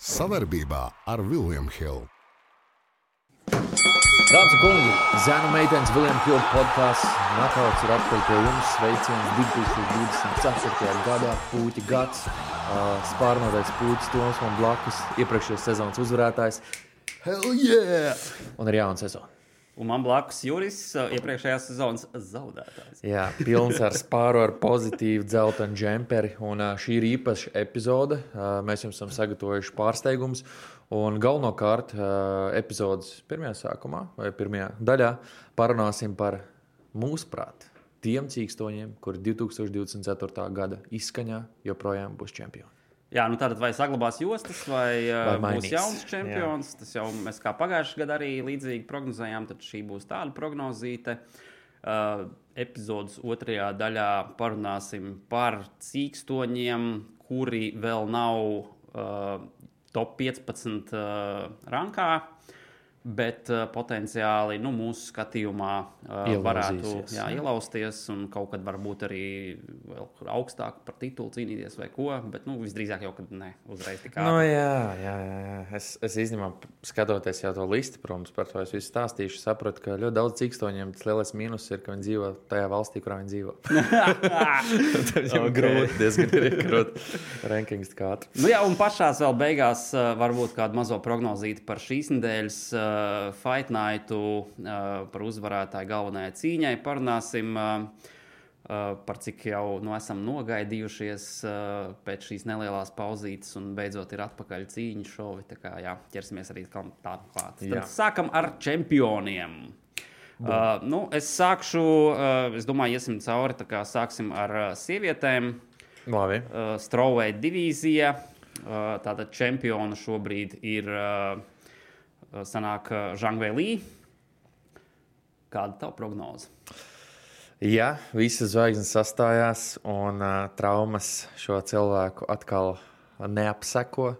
Savarbībā ar Vilniņu Hildu. Dāmas un kungi, Zēna meitenes Viljams Hilda podkāsts. Nakauts ir atpakaļ pie jums. Sveiciens 2024. gadā, puķa gads. Spārnotais puķis Toms man blakus, iepriekšējais sezonas uzvarētājs. Hell yeah! Un ir jauna sezona. Un man blakus Juris, uh, iepriekšējās sezonas zaudētājs. Jā, pilns ar spāru, ar pozitīvu dzeltenu džemperi. Un uh, šī ir īpaša epizode. Uh, mēs jums esam sagatavojuši pārsteigumus. Un galvenokārt epizodes pirmajā sākumā vai pirmajā daļā parunāsim par mūsuprāt tiem cīkstoņiem, kuri 2024. gada izskaņā joprojām būs čempioni. Jā, nu tātad vai saglabās jostas, vai, vai mainīs. būs jauns čempions. Jā. Tas jau mēs kā pagājušajā gadā arī līdzīgi prognozējām, tad šī būs tāda prognozīte. Uh, epizodes otrajā daļā parunāsim par cīkstoņiem, kuri vēl nav uh, top 15 uh, rankā. Bet uh, potenciāli nu, mūsu skatījumā uh, varētu jā, ielausties un kaut kad varbūt arī vēl augstāk par titulu cīnīties vai ko. Bet nu, visdrīzāk jau, kad ne uzreiz tik ātri. Nu, jā, jā, jā. Es, es īstenībā skatoties jau to listu, protams, par to es visu stāstīšu, sapratu, ka ļoti daudz cīkstoņiem tas lielais mīnus ir, ka viņi dzīvo tajā valstī, kurā viņi dzīvo. Tas jau okay. grūti, diezgan grūti. Rankings kā ātri. Nu, jā, un pašās vēl beigās uh, varbūt kādu mazo prognozīti par šīs nedēļas. Uh, uh, Fight Nightu uh, par uzvarētāju galvenajai cīņai parunāsim. Uh, Uh, par cik jau nu, esam nogaidījušies uh, pēc šīs nelielās pauzītes, un beidzot ir atpakaļ cīņu šovi. Tā kā jā, ķersimies arī tam klāt. Tad sākam ar čempioniem. Bum. Uh, nu, es sākšu, uh, es domāju, iesim cauri. Sāksim ar uh, sievietēm. Labi. Uh, Straujai divīzija. Uh, tātad čempiona šobrīd ir. Uh, sanāk. Eh, Kāda ir tava prognoze? Ja visas zvaigznes sastājās un uh, traumas šo cilvēku atkal neapseko,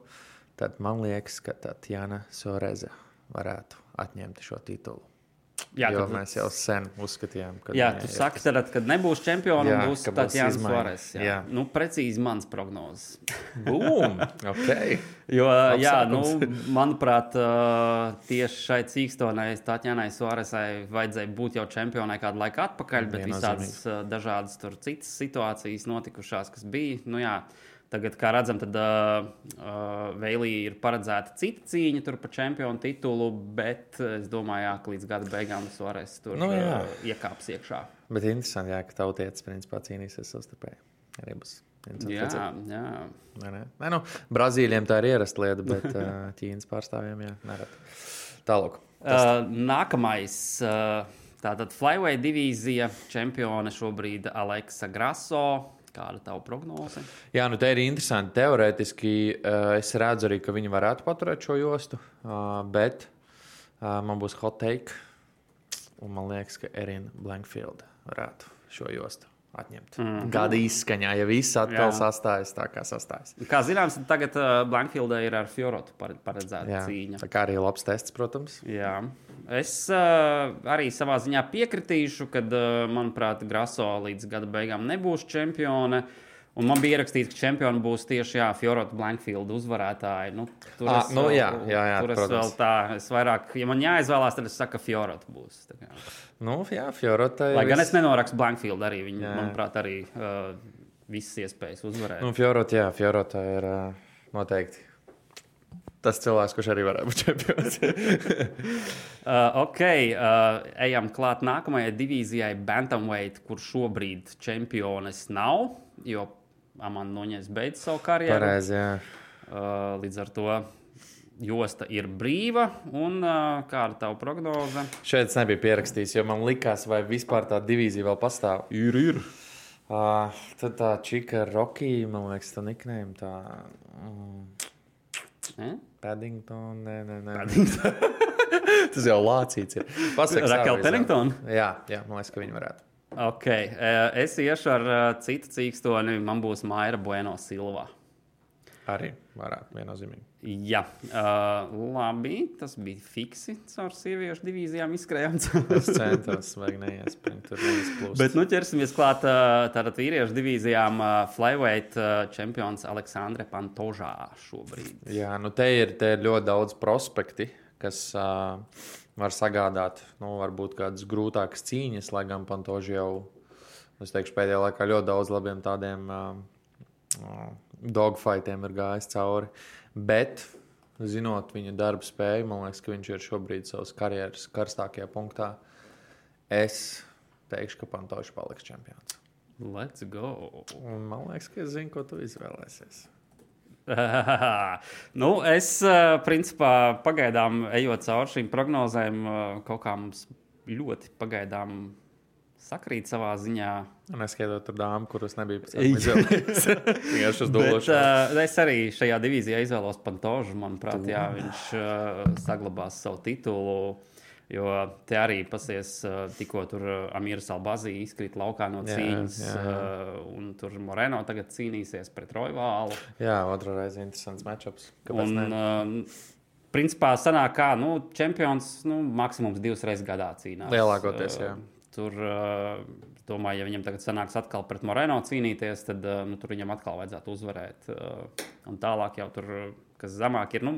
tad man liekas, ka Tatjana Soreze varētu atņemt šo titulu. Jā, jo tad, mēs jau sen uzskatījām, ka. Jā, tu saki, tad, kad nebūs čempions, būs tāds Jānis Flores. Jā. jā, nu, precīzi mans prognozes. Bum! okay. jo, jā, nu, manuprāt, tieši šai cīkstonai, Tatjanai Suaresai vajadzēja būt jau čempionai kādu laiku atpakaļ, bet visādas dažādas tur citas situācijas notikušās, kas bija. Nu, jā, Tagad, kā redzam, tad uh, uh, Vēlī ir paredzēta cita cīņa par čempionu titulu, bet es domāju, ka līdz gada beigām varēs tur nu, jā. uh, iekāpt iekšā. Bet interesanti, jā, ka tautietis principā cīnīsies savstarpēji. Arī būs jā, jā. Nē, nē. Nē, nu, Brazīlijiem tā ir ierasta lieta, bet uh, Ķīnas pārstāvjiem jā, nerad. Tālāk. Uh, nākamais. Uh, Tātad Flyway divīzija čempione šobrīd Aleksa Graso. Kāda ir tava prognoze? Jā, nu te ir interesanti. Teorētiski uh, es redzu arī, ka viņi varētu paturēt šo jostu, uh, bet uh, man būs hot take. Un man liekas, ka Erina Blankfield varētu šo jostu atņemt. Mm. Gada izskaņā, ja viss atkal Jā. sastājas tā, kā sastājas. Kā zināms, tagad uh, Blankfieldē ir ar Fjorotu paredzēta Jā, cīņa. Tā kā arī labs tests, protams. Jā. Es uh, arī savā ziņā piekritīšu, ka, uh, manuprāt, Graso līdz gada beigām nebūs čempione. Un man bija ierakstīts, ka čempioni būs tieši Fjorota Blankfielda uzvarētāji. Nu, tur ah, es, nu, jā, jā, jā, tur es vēl tā, es vairāk, ja man jāizvēlās, tad es saku, ka Fjorota būs. Nu, jā, Fjorota. Lai gan es nenorakstu Blankfield arī. Viņi, jā. manuprāt, arī uh, visas iespējas uzvarēt. Nu, Fjorota, jā, Fjorota ir uh, noteikti. Tas cilvēks, kurš arī varētu būt čempions. uh, ok, uh, ejam klāt nākamajai divīzijai, Bantamweight, kur šobrīd čempiones nav, jo Amanda Nuņēs beidz savu karjeru. Pareizi, jā. Uh, līdz ar to josta ir brīva. Un, uh, kāda ir tava prognoze? Šeit es nebiju pierakstījis, jo man likās, vai vispār tā divīzija vēl pastāv. Ir, ir. Uh, tad tā čika Rocky, man liekas, tā niknējuma tā. Mm. Eh? Paddington, nē, nē, nē. Paddington. Tas jau lācīts ir. Pasaka, Rakel Pennington? Jā, jā, man liekas, ka viņi varētu. Ok, es iešu ar citu cīkstoni. Man būs Maira Bueno Silva. Arī varētu viennozīmīgi. Jā, uh, labi. Tas bija fiksi. Caur sieviešu divīzijām izskrējām. Es centos, vai neiespringt. Bet nu ķersimies klāt tātad vīriešu divīzijām. Flyweight čempions Aleksandre Pantožā šobrīd. Jā, nu te ir, te ir ļoti daudz prospekti, kas uh, var sagādāt, nu, varbūt kādas grūtākas cīņas, lai gan Pantoži jau, teikšu, pēdējā laikā ļoti daudz labiem tādiem uh, dogfightiem ir gājis cauri. Bet, zinot viņa darba spēju, man liekas, ka viņš ir šobrīd savas karjeras karstākajā punktā. Es teikšu, ka Pantoši paliks čempions. Let's go! Un man liekas, ka es zinu, ko tu izvēlēsies. nu, es, uh, principā, pagaidām, ejot cauri šīm prognozēm, uh, kaut kā mums ļoti pagaidām sakrīt savā ziņā. Neskaitot ar dāmu, kuras nebija tam dološanu. uh, es arī šajā divīzijā izvēlos Pantožu. Manuprāt, jā, viņš uh, saglabās savu titulu. Jo te arī pasies, uh, tikko tur uh, Amīrs Albazī izkrīt laukā no Jā, cīņas, jā, jā. uh, un tur Moreno tagad cīnīsies pret Roivālu. Jā, otrā reize interesants matčups. Un, ne? principā, sanāk, kā nu, čempions nu, maksimums divas reizes gadā cīnās. Lielākoties, jā. Tur, domāju, ja viņam tagad sanāks atkal pret Moreno cīnīties, tad nu, tur viņam atkal vajadzētu uzvarēt. Un tālāk jau tur, kas zemāk ir. Nu,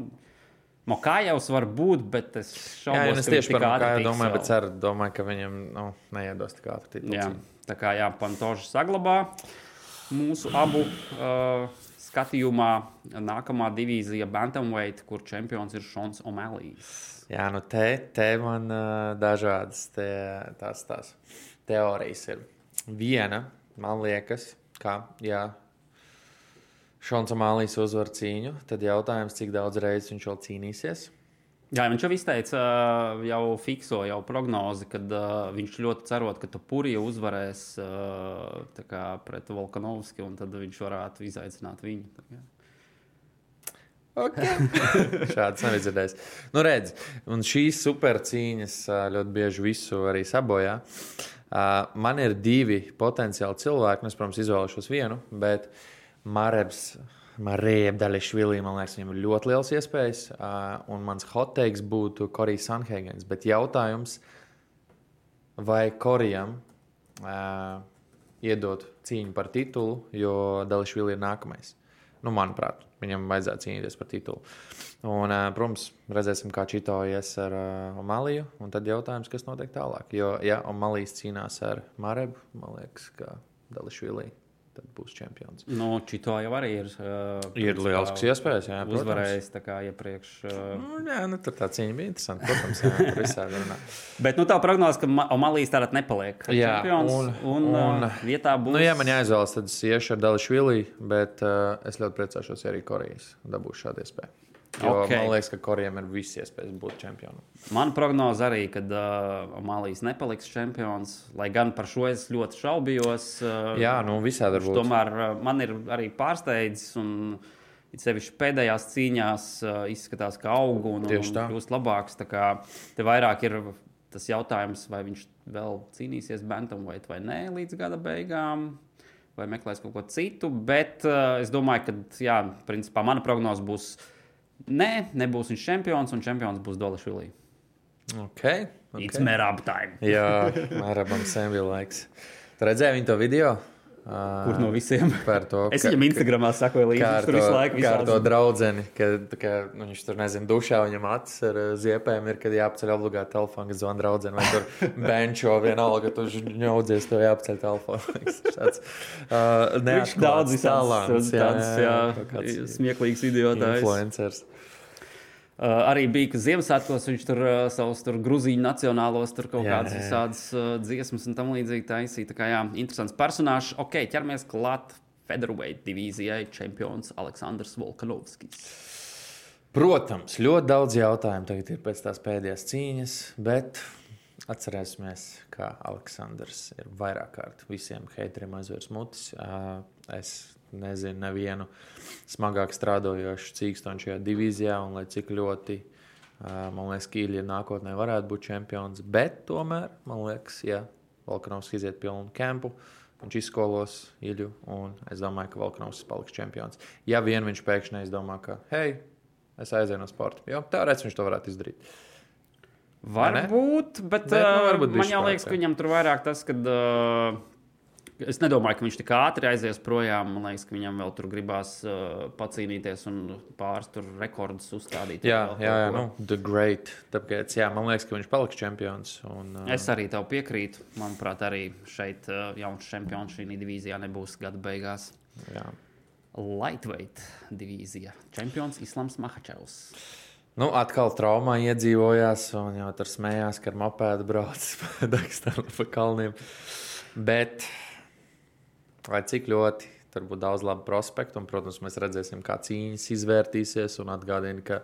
Mokājos var būt, bet es Jā, šaubos, jā, es tieši par to domāju, bet ceru, domāju, ka viņam nu, neiedos tik ātri. Jā, tā kā jā, Pantožs saglabā mūsu abu uh, skatījumā nākamā divīzija Bantamweight, kur čempions ir Šons O'Malley's. Jā, nu te, te man uh, dažādas te, tās, tās teorijas ir. Viena, man liekas, ka, ja Šons Amālijas uzvar cīņu, tad jautājums, cik daudz reizes viņš vēl cīnīsies. Jā, viņš jau izteica, uh, jau fikso jau prognozi, ka uh, viņš ļoti cerot, ka Tupurija uzvarēs uh, kā pret Volkanovski, un tad viņš varētu izaicināt viņu. Okay. Šāds nebija dzirdējis. Nu, redz, un šīs super cīņas ā, ļoti bieži visu arī sabojā. Man ir divi potenciāli cilvēki, nu, es, protams, izvēlēšos vienu, bet Marebs. Marija Daļišvilī, man liekas, viņam ir ļoti liels iespējas. Uh, un mans hot takes būtu Korijs Sanhēgens. Bet jautājums, vai Korijam uh, iedot cīņu par titulu, jo Daļišvili ir nākamais. Nu, manuprāt, viņam vajadzētu cīnīties par titulu. Un, uh, protams, redzēsim, kā Čito ies ar uh, Omaliju. Un tad jautājums, kas notiek tālāk. Jo, ja Omalijas cīnās ar Marebu, man liekas, ka Daļišvili tad būs čempions. Nu, Čito jau arī ir. Uh, Ir lielisks iespējas, jā, protams. Uzvarējis tā kā iepriekš. Uh, Nu, jā, nu, tur tā cīņa bija interesanta. Protams, jā, visādi runā. Bet nu, tā prognoze, ka Ma- Omalijas tātad nepaliek. Jā, čempions, un- un, un, un- uh, vietā būs. Nu, ja man jāizvēlas, tad es iešu ar Dališvili, bet uh, es ļoti priecāšos, ja arī Korejas dabūšu šādu iespēju. Jo Ok. okay. man liekas, ka Korejam ir visi iespējas būt čempionam. Mana prognoze arī, ka uh, Omalijas nepaliks čempions, lai gan par šo es ļoti šaubījos. Uh, Jā, nu visādi var būt. Tomēr uh, man ir arī pārsteidzis, un it sevišķi pēdējās cīņās uh, izskatās, ka aug un, un kļūst labāks. Tā kā te vairāk ir tas jautājums, vai viņš vēl cīnīsies Bantamweight vai nē līdz gada beigām. Vai meklēs kaut ko citu, bet uh, es domāju, ka, jā, principā mana prognoze būs, nē, nebūs viņš čempions, un čempions būs Dolašvili. Okay, It's okay. merab time. Jā, Arabam sen bija laiks. Tu redzēji viņu to video? Kur no visiem? To, Es ka- viņam Instagramā sakoju līdzi. Viņš tur visu laiku kā ar to draugu, kad ka, nu, viņš tur nezina, dušā viņam acis ar uh, ziepēm ir, kad jāapceļ obligāti telefonu, kad zvana draudzene, vai tur benčo vienalga, ka tu ņaudzies, to jāapceļ telefonu. Tāds, uh, Viņš daudz visādas tādas, jā, kāds smieklīgs idiotājs. influencers. Uh, arī bija, ka Ziemassvētkos viņš tur uh, savus tur grūzīņu nacionālos, tur kaut Jā, kādas jā, jā. visādas uh, dziesmas un tam līdzīgi taisīja. Tā kā jā, interesants personāžs. Ok, ķeramies klāt Featherweight divīzijai čempions Aleksandrs Volkanovskis. Protams, ļoti daudz jautājumu tagad ir pēc tās pēdējās cīņas, bet atcerēsimies, ka Aleksandrs ir vairāk kārt visiem haiteriem aizvērs mutis. Es nezinu nevienu smagāk strādājošu cīkstonu šajā divīzijā, un lai cik ļoti man liekas, ka Ilija nākotnē varētu būt čempions, bet tomēr man liekas, ja Volkanovs iziet pilnu kempu, viņš izskolos Iļu, un es domāju, ka Volkanovs paliks čempions. Ja vien viņš pēkšņi neizdomā, ka, hei, es aizēju no sporta, jo teorētiski viņš to varētu izdarīt. Varbūt, bet, Bet, nu, varbūt man jau liekas, ka viņam tur vairāk tas, ka. Uh, Es nedomāju, ka viņš tik ātri aizies projām. Man liekas, ka viņam vēl tur gribās uh, pacīnīties un pāris tur rekordus uzstādīt. Jā, jā, jā nu, The Great. Tāpēc, jā, man liekas, ka viņš paliks čempions. Un, uh, Es arī tev piekrītu. Manuprāt, arī šeit uh, jauns čempions šī divīzijā nebūs gada beigās. jā. Lightweight divīzija. Čempions Islams Mahačevs. Nu, atkal traumā iedzīvojās, un jau tur smējās, ka ar mopēdu brauc Dagestānā pa kalniem. Bet, lai cik ļoti tur būtu daudz labu prospektu, un, protams, mēs redzēsim, kā cīņas izvērtīsies. Un atgādinu, ka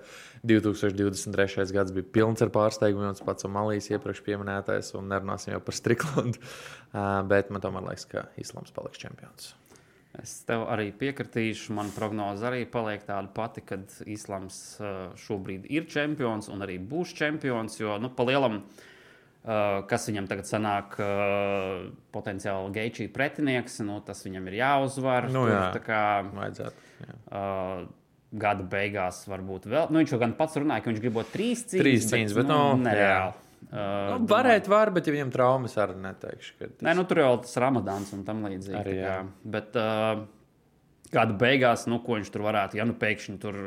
2023. gads bija pilns ar pārsteigumiem, un pats Malīs iepriekš pieminētais, un nerunāsim jau par Striklandu. Uh, bet man tomēr liekas, ka Islams paliks čempions. Es tev arī piekritīšu. Mana prognoze arī paliek tāda pati, ka Islams šobrīd ir čempions un arī būs čempions. Jo, nu, pa lielam, uh, kas viņam tagad sanāk, uh, potenciāli geičī pretinieks, nu, tas viņam ir jāuzvar. Nu, Tur, jā. tā kā, Vajadzētu. Jā. uh, gada beigās varbūt vēl. Nu, viņš jau gan pats runāja, ka viņš gribot trīs cīņas. Trīs cīņas, bet, nu, nereāli. Uh, Nu, varētu, var, bet ja viņam traumas arī neteikšu. tas- Nē, nu, tur jau tas ramadāns un tam līdzīgi. Arī, kā. jā. Bet uh, gada beigās, nu, ko viņš tur varētu, ja nu pēkšņi tur.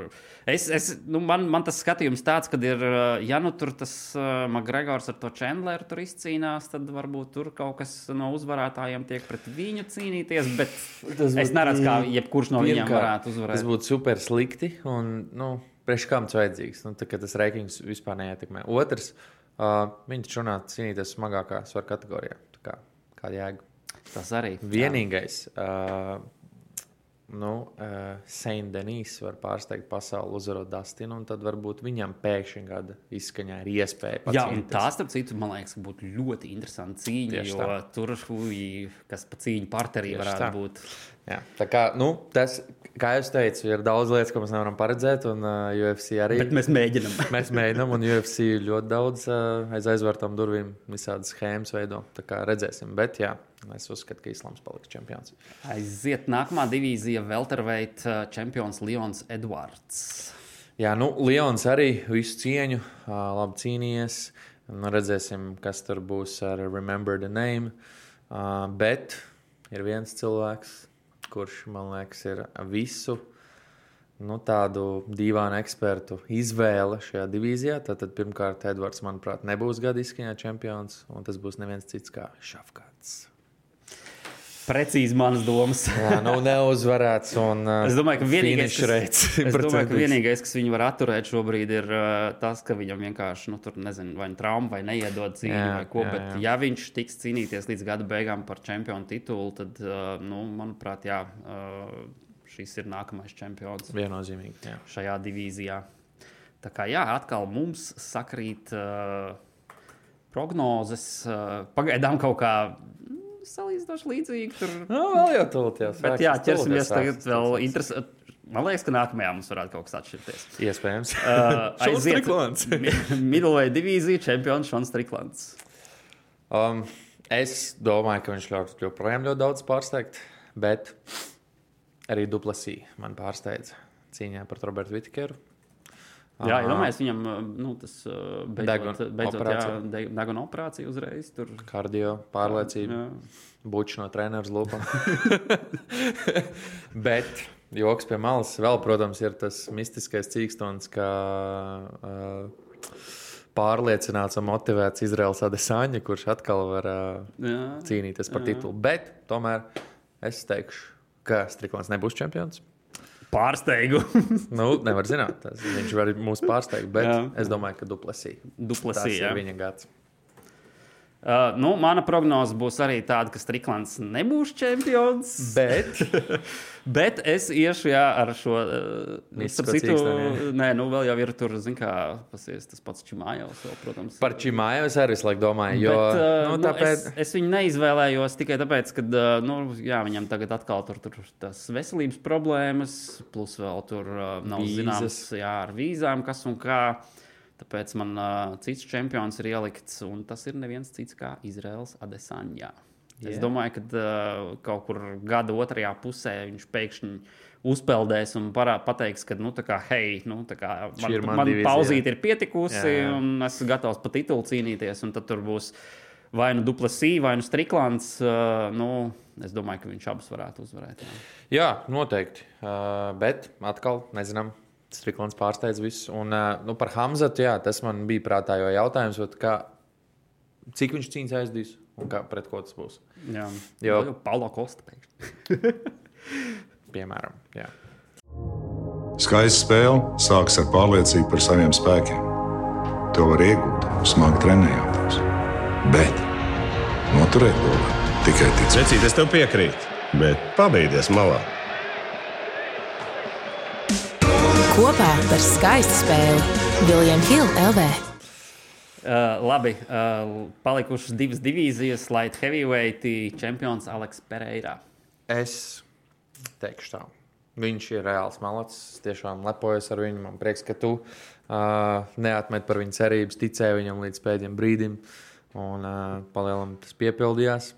Es, es, nu, man, man tas skatījums tāds, ka ir, ja nu tur tas uh, Makgregors ar to Chandleru tur izcīnās, tad varbūt tur kaut kas no uzvarētājiem tiek pret viņu cīnīties. Bet Tas es neredzu, kā jebkurš no viņiem varētu uzvarēt. Tas būtu super slikti. Un, nu, Priekš kam tas vajadzīgs? Nu, tā, kā tas reikings vispār neietekmē. Otrs, uh, viņš runā cīnīties smagākā svara kategorijā. Tā Kā, kāda jēga? Tas arī. Vienīgais, uh, nu, uh, Saint-Denis var pārsteigt pasauli, uzvarot Dustinu, un tad varbūt viņam pēkšņi gada izskaņā ir iespēja Jā, un tā, starp citu, man liekas, būtu ļoti interesanta cīņa. Tieši Jo tā. tur, kas pa cīņu parterī varētu tā. būt. Jā, tā kā, nu, tas, kā jau teicu, ir daudz lietas, ko mēs nevaram paredzēt, un uh, UFC arī. Bet mēs mēģinām. Mēs mēģinām, un UFC ļoti daudz uh, aiz aizvērtām durvīm visādas schēmas veido. Tā kā redzēsim, bet jā, es uzskatu, ka Islams paliks čempions. Aiziet nākamā divīzija, Welterweight uh, čempions Lions Edvards. Jā, nu, Lions arī visu cieņu, uh, labi cīnījies. Nu, redzēsim, kas tur būs ar Remember the Name. Uh, bet ir viens cilvēks, kurš, man liekas, ir visu nu, tādu dīvainu ekspertu izvēle šajā divīzijā. Tātad, pirmkārt, Edvards, manuprāt, nebūs gada izskaņā čempions, un tas būs neviens cits kā Šafkats. Precīzi manas domas. Jā, nu, neuzvarēts. Un, uh, Es domāju, ka vienīgais, rates es domāju, ka 100%. vienīgais, kas viņu var atturēt šobrīd, ir uh, tas, ka viņam vienkārši nu, tur, nezinu, vai nu trauma, vai neiedod cīņu, Jā, vai ko. jā, Bet, jā. ja viņš tiks cīnīties līdz gada beigām par čempionu titulu, tad, uh, nu, manuprāt, jā, uh, šis ir nākamais čempions Viennozīmīgi. Jā. šajā divīzijā. Tā kā jā, atkal mums sakrīt uh, prognozes, uh, pagaidām kaut kā salīdzinoši līdzīgi. Tur Nu, vēl jau tūlīt. Bet jā, ķersimies tagad vēl interesanti. Man liekas, ka nākamajā mums varētu kaut kas atšķirties. Iespējams. Uh, Striklants. Middleweight divīzija čempions Šons Striklants. Um, es domāju, ka viņš joprojām ļoti daudz pārsteigt, bet arī Duplasī man pārsteidza cīņā par Robertu Vitkeru. Jā, iedomājieties, viņam nu, tas beidzot, Deguna beidzot jā, operācija. de- deguna operācija uzreiz. Tur, Kardio, pārliecība, Jā. bučs no treneru lūpām. bet joks pie malas vēl, protams, ir tas mistiskais cīkstons, kā uh, pārliecināts un motivēts Izraels Adesāņa, kurš atkal var uh, Jā. cīnīties par Jā. titulu. Bet tomēr es teikšu, ka Striklants nebūs čempions. Pārsteigu. Nu, nevar zināt, tas, viņš var mūs pārsteigt, bet Jā. es domāju, ka Duplasī. Tas Duplasī. ir jā. viņa gads. Uh, nu, mana prognoze būs arī tāda, ka Striklants nebūs čempions. Bet Bet es iešu jā, ar šo uh, starp citu, Nē, nu vēl jau ir tur, zin, kā pasies, tas pats Čimājovs, vēl, protams. par Čimāju es arī laiku domāju, jo Bet, uh, nu, nu, tāpēc. es, es viņu neizvēlējos tikai tāpēc, ka uh, nu, jā, viņam tagad atkal tur ir tas veselības problēmas, plus vēl tur uh, nav Vīzas. zināms jā, ar vīzām, kas un kā. Tāpēc man uh, cits čempions ir ielikts, un tas ir neviens cits kā Izraels Adesanya. Yeah. Es domāju, ka uh, kaut kur gada otrajā pusē viņš pēkšņi uzpeldēs un parā, pateiks, ka, nu, tā kā, hei, nu, tā kā man, man man pauzīte ir pietikusi, Jā, jā. un esmu gatavs par titulu cīnīties. Un tad tur būs vai nu Duplasī, vai nu Striklants. Uh, nu, es domāju, ka viņš abus varētu uzvarēt. Jā. Jā, noteikti. Uh, bet atkal nezinām. Striklants pārsteidz visus. Un nu, par Hamzatu, jā, tas man bija prātā jau jautājums, kā, cik viņš cīnās aizdīs un kā, pret ko tas būs. Jā, Jo- jau Paulo Kosta. Piemēram, jā. Skaista spēle sākas ar pārliecību par saviem spēkiem. To var iegūt, smagi trenējoties. Bet noturēt var tikai ticēt. Vecīt, es tev piekrītu, bet pabeigties malā. Kopā par skaistu spēli Viljams Hilde LV. Uh, labi, uh, palikušas divas divīzijas, light heavyweight čempions Aleks Pereira. Es teikšu tā. Viņš ir reāls malacis. Es tiešām lepojos ar viņu. Man prieks, ka tu uh, neatmet par viņa cerības, ticēji viņam līdz pēdējiem brīdim. Un uh, palielam tas piepildījās.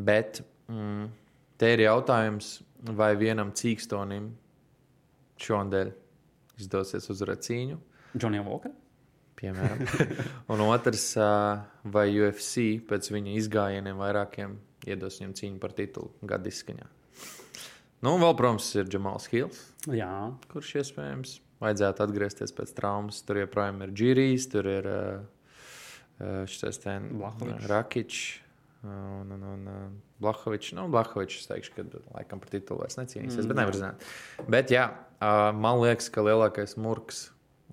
Bet mm, te ir jautājums, vai vienam cīkstonim šonadēļ izdosies uzvarēt cīņu. Džonija Walker. Piemēram. Un otrs, vai UFC pēc viņa izgājieniem vairākiem iedos viņam cīņu par titulu gada izskaņā. Nu, un vēl, protams, ir Džamals Hills, Jā, kurš iespējams vajadzētu atgriezties pēc traumas. Tur joprojām ir Džīrijs, tur ir šis te. Rakičs. Un, un, un Blahovičs, nu, Blahovičs, teikšu, ka laikam par titulu vairs necīnīsies, mm, bet nevar zināt. Bet, jā, man liekas, ka lielākais murgs,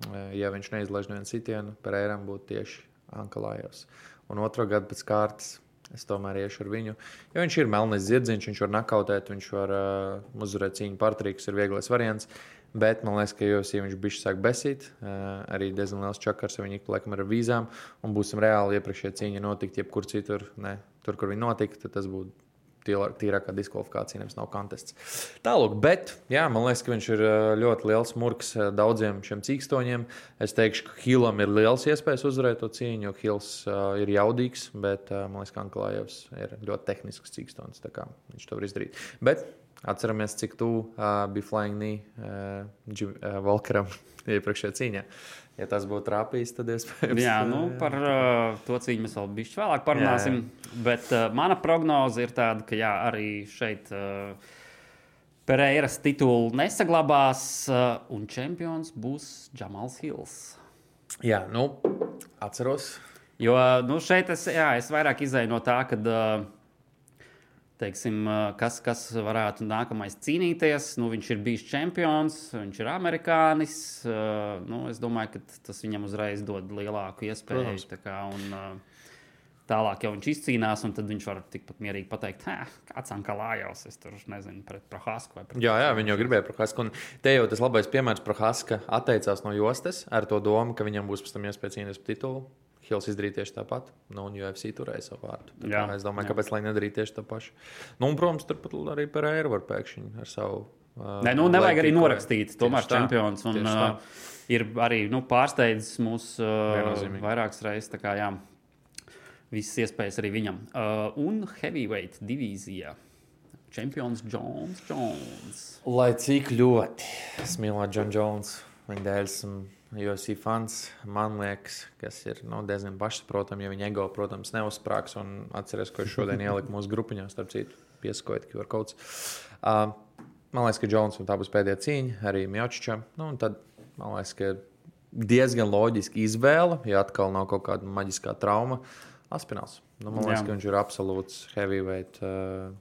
ā, ja viņš neizlaiž nevienu sitienu, Pereiram būtu tieši Ankalājos. Un otro gadu pēc kārtas es tomēr iešu ar viņu. Jo viņš ir melnais zirdziņš, viņš var nakautēt, viņš var uh, uzvarēt cīņu partrīks, ir vieglais variants. Bet man liekas, ka jau ja viņš bija sāk besīt, uh, arī diezgan liels čakars, ja viņi ik pa laikam ar vīzām, un būsim reāli iepriekšējā cīņa notikt jebkur citur, ne tur, kur viņi notika, tad tas būtu tīrākā diskvalifikācija, nevis nav kontests. Tālāk, bet jā, man liekas, ka viņš ir ļoti liels murgs daudziem šiem cīkstoņiem. Es teikšu, ka Hilam ir liels iespējas uzvarēt to cīņu, jo Hils uh, ir jaudīgs, bet uh, man liekas, ka Anklājevs ir ļoti tehnisks kā Viņš to var izdarīt. Bet atceramies, cik tuvu uh, bija Flying Knee uh, uh, Valkaram iepriekšējā cīņā. Ja tas būtu trāpījis, tad iespējams. Jā nu, par uh, to cīņu mēs vēl bišķi vēlāk parunāsim. Jā, jā. Bet uh, mana prognoze ir tāda, ka jā, arī šeit uh, Pereiras titulu nesaglabās, uh, un čempions būs Džamals Hills. jā nu, atceros. Jo nu, šeit es, jā, es vairāk izēju no tā, ka. Uh, Teiksim, kas, kas varētu nākamais cīnīties? Nu, viņš ir bijis čempions, viņš ir amerikānis. Nu, es domāju, ka tas viņam uzreiz dod lielāku iespēju. Tā kā, Un, tālāk jau viņš izcīnās, un tad viņš var tikpat mierīgi pateikt, kāds Ankalājos, es tur nezinu, pret Prahasku vai pret Jā, jā, viņi jau gribēja Prahasku. Un te jau tas labais piemērs Prahaska atteicās no jostas ar to domu, ka viņam būs pēc tam iespēja cīnīties par titulu. Hils izdarīja tieši tāpat, nu, un UFC turēja savu vārdu. Tā Jā, Es domāju, jā. kāpēc lai nedarītu tieši to pašu. Nu, un, protams, turpat arī Pereira var pēkšņi ar savu. Uh, Nē, nu, nevajag arī norakstīt. Tomēr tā, čempions. Un, uh, ir arī nu, pārsteidzis mūs uh, vairākas reizes. tā Kā, jā, visas iespējas arī viņam. Uh, un heavyweight divīzijā. Čempions Jones. Jones. Lai cik ļoti es mīlu Džonu Jones, viņa dēļ esmu UFC fans, man liekas, kas ir nu, diezgan pašsaprotami, ja viņa ego, protams, neuzsprāgs. Un atceries, ko es šodien ieliku mūsu grupiņā, starp citu, pieskojot QR kods. Uh, man liekas, ka Jones un tā būs pēdējā cīņa arī Mjočičam. Nu, tad man liekas, ka diezgan loģiska izvēle, ja atkal nav kaut kāda maģiskā trauma. Aspināls. Nu, man liekas, Jā. ka viņš ir absolūts heavyweight. Uh,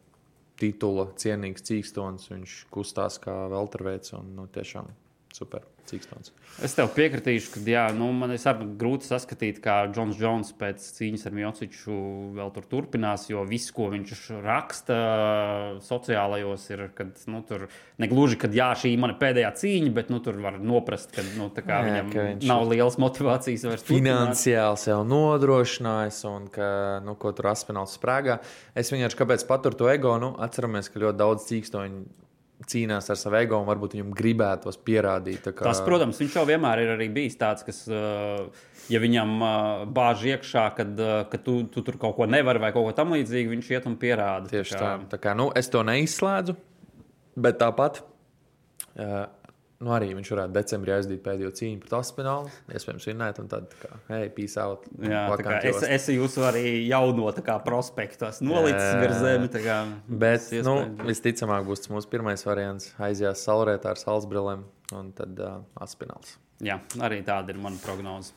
titula cienīgs cīkstons. Viņš kustās kā velterveids un nu, tiešām super cīkstons. Es tev piekritīšu, ka jā, nu, man ir grūti saskatīt, kā Džons Jones pēc cīņas ar Mjociču vēl tur turpinās, jo viss, ko viņš raksta sociālajos, ir, kad nu, tur negluži, ka jā, šī ir mana pēdējā cīņa, bet nu, tur var noprast, ka, nu, tā kā Jā, viņam ka viņš nav liels motivācijas vairs. Finansiāli sev nodrošinājis, un ka, nu, ko tur aspināls sprāgā. Es vienkārši kāpēc paturu to ego, nu, atceramies, ka ļoti daudz cīkstoņu cīnās ar savu ego un varbūt viņam gribētos pierādīt. tā Kā... Tas, protams, viņš jau vienmēr ir arī bijis tāds, kas, uh, ja viņam uh, bāž iekšā, kad, uh, ka tu, tu tur kaut ko nevari vai kaut ko tamlīdzīgu, viņš iet un pierāda. Tieši tā. tā kā, nu, es to neizslēdzu, bet tāpat. Uh, Nu, arī viņš varētu decembrī aizdīt pēdējo cīņu pret Aspinālu. Iespējams, vinnēt, un tad, kā, hei, peace out. Jā, kā es, es jūsu arī jauno kā, prospektu nolicis virs zemes. Bet, nu, visticamāk, būs tas mūsu pirmais variants. Aizjās saulrietā ar salsbrillēm, un tad uh, Aspināls. Jā, arī tāda ir mana prognoze.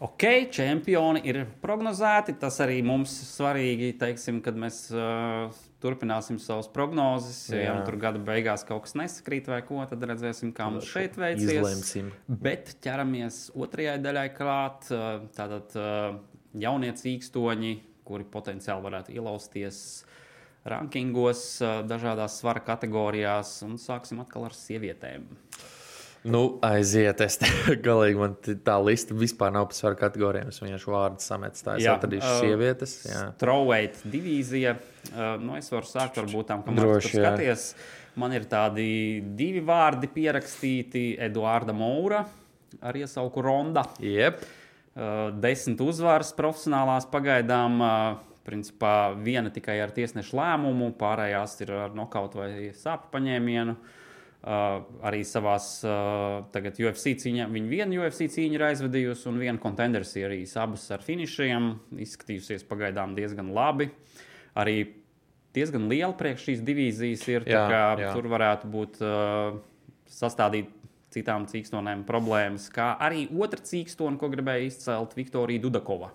Ok, čempioni ir prognozēti. Tas arī mums svarīgi, teiksim, kad mēs uh, turpināsim savas prognozes. Jā. Ja tur gada beigās kaut kas nesakrīt vai ko, tad redzēsim, kā mums šeit veiksies. Izlemsim. Bet ķeramies otrajai daļai klāt. Tātad jaunie cīkstoņi, kuri potenciāli varētu ielausties rankingos, dažādās svara kategorijās, un sāksim atkal ar sievietēm. Nu, aiziet, es galīgi man tā lista vispār nav par svaru kategorijām. Es vienkārši vārdu sametu. Tā es jā, atradīšu uh, sievietes. Strawweight divīzija. Uh, nu, es varu sākt varbūt tam, kam Droši, tu skaties. Man ir tādi divi vārdi pierakstīti. Eduarda Moura ar iesauku Ronda. Yep. Uh, desmit uzvaras profesionālās pagaidām. Uh, principā viena tikai ar tiesnešu lēmumu, pārējās ir ar nokautu vai sāpju paņēmienu. Uh, Uh, arī savā uh, UFC cīņā. Viņa vienu UFC cīņu ir aizvadījusi, un vienu kontenderu sērijas abas ar finišiem. Izskatījusies pagaidām diezgan labi. Arī diezgan liela priekš šīs divīzijas ir. Jā, jā. Tur varētu būt uh, sastādīt citām cīkstonēm problēmas, kā arī otra cīkstone, ko gribēja izcelt Viktorija Dudakova.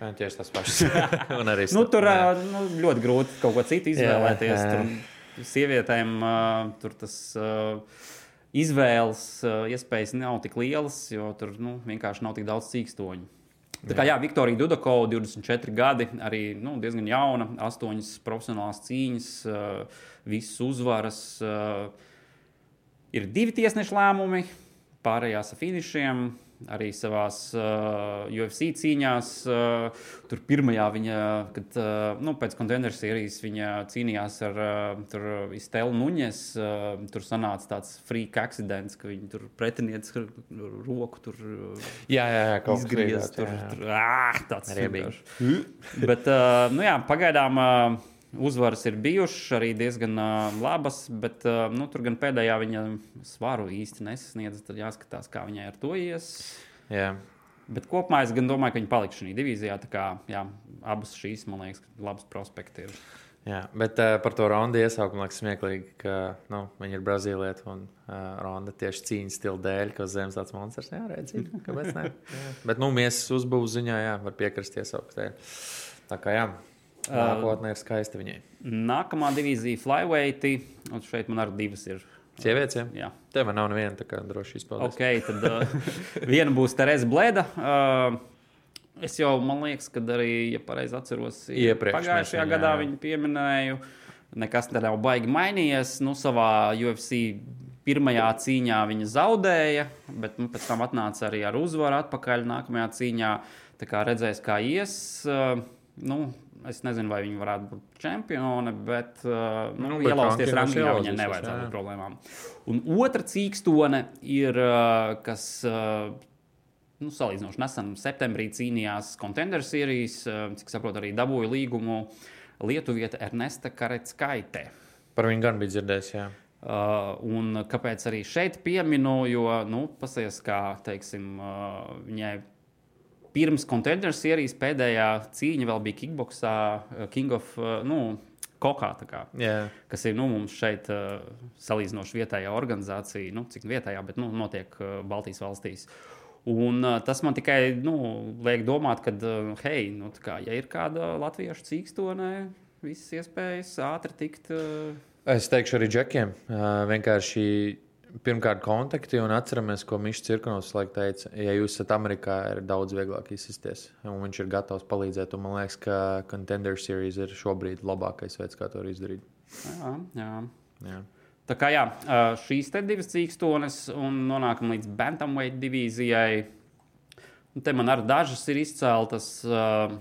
Jā, tieši tas pats. nu, tur uh, nu, ļoti grūti kaut ko citu izvēlēties. Jā, jā. Tur, sievietēm uh, tur tas. Uh, Izvēles uh, iespējas nav tik lielas, jo tur nu, vienkārši nav tik daudz cīkstoņu. Tā kā jā, Viktorija Dudako, 24 gadi, arī nu, diezgan jauna, 8 profesionālās cīņas, uh, visas uzvaras. Uh, ir divi tiesneša lēmumi, pārējās ar finišiem arī savā uh, UFC cīņās. Uh, tur pirmajā viņa, kad uh, nu, pēc konteineru sērijas viņa cīnījās ar uh, Stelu Nuņes, uh, tur sanāca tāds freak accidents, ka viņi tur pretinieci ar roku tur jā, jā, jā, izgriezās. Tur, tur, ā, tāds vienkārši. Bet, uh, nu jā, pagaidām. Uh, Uzvaras ir bijušas arī diezgan uh, labas, bet uh, nu, tur gan pēdējā viņa svaru īsti nesasniedz. Tad jāskatās, kā viņai ar to ies. Jā. Bet kopumā es domāju, ka viņi paliks šajā divīzijā. Kā, jā, abas šīs, man liekas, labas prospekti ir. Jā, bet uh, par to Rondu iesaukumu liekas smieklīgi, ka nu, viņa ir Brazīlieta un uh, Ronda tieši cīņas stila dēļ, ka zemes tāds monstrs. Jā, redzīgi, kāpēc ne? Jā. Bet, nu, miesas uzbūves ziņā, jā, var piekrist iesaukt. Tā kā jā. Nākotnē ir skaista viņai. Nākamā divīzija flyweight, un šeit man arī divas ir. Sievietes, ja? jā. Tev nav neviena tā kā droši izpaudās. Ok, tad uh, viena būs Tereza Blēda. Uh, es jau, man liekas, kad arī, ja pareizi atceros, pagājušajā viņā, gadā viņu pieminēju. Nekas te nav baigi mainījies. Nu, savā UFC pirmajā cīņā viņa zaudēja, bet nu, pēc tam atnāca arī ar uzvaru atpakaļ nākamajā cīņā. Tā kā redzēs, kā ies. Uh, nu, Es nezinu, vai viņa varētu būt čempione, bet, uh, nu, nu, ielausties randiņā viņai nevajadzētu būt problēmām. Un otra cīkstone ir, uh, kas uh, nu, salīdzinoši nesen, septembrī cīnījās Contender Series, uh, cik saprotu, arī dabūja līgumu Lietuvieta Ernesta Karetskaite. Par viņu gan bija dzirdējis, jā. Uh, un kāpēc arī šeit pieminu, jo, nu, pasies, kā, teiksim, uh, viņai pirms Contender Series pēdējā cīņa vēl bija Kickboxā, uh, King of. Uh, nu, Kokā, kā, yeah. kas ir nu, mums šeit uh, salīdzinoši vietējā organizācija, nu, cik vietējā, bet nu, notiek Baltijas valstīs. Un, tas man tikai nu, liek domāt, ka, hei, nu, kā, ja ir kāda latviešu cīkstone, visas iespējas ātri tikt. Es teikšu arī džekiem. Vienkārši pirmkārt kontakti un atceramies, ko Mišs Cirkunovs laikam teica. Ja jūs esat Amerikā, ir daudz vieglāk izsisties, un viņš ir gatavs palīdzēt. Man liekas, ka Contender Series ir šobrīd labākais veids, kā to izdarīt. Jā, jā. jā. Tā kā jā, šīs divas cīkstones un nonākam līdz Bantamweight divīzijai. Un te man arī dažas ir izceltas. Uh,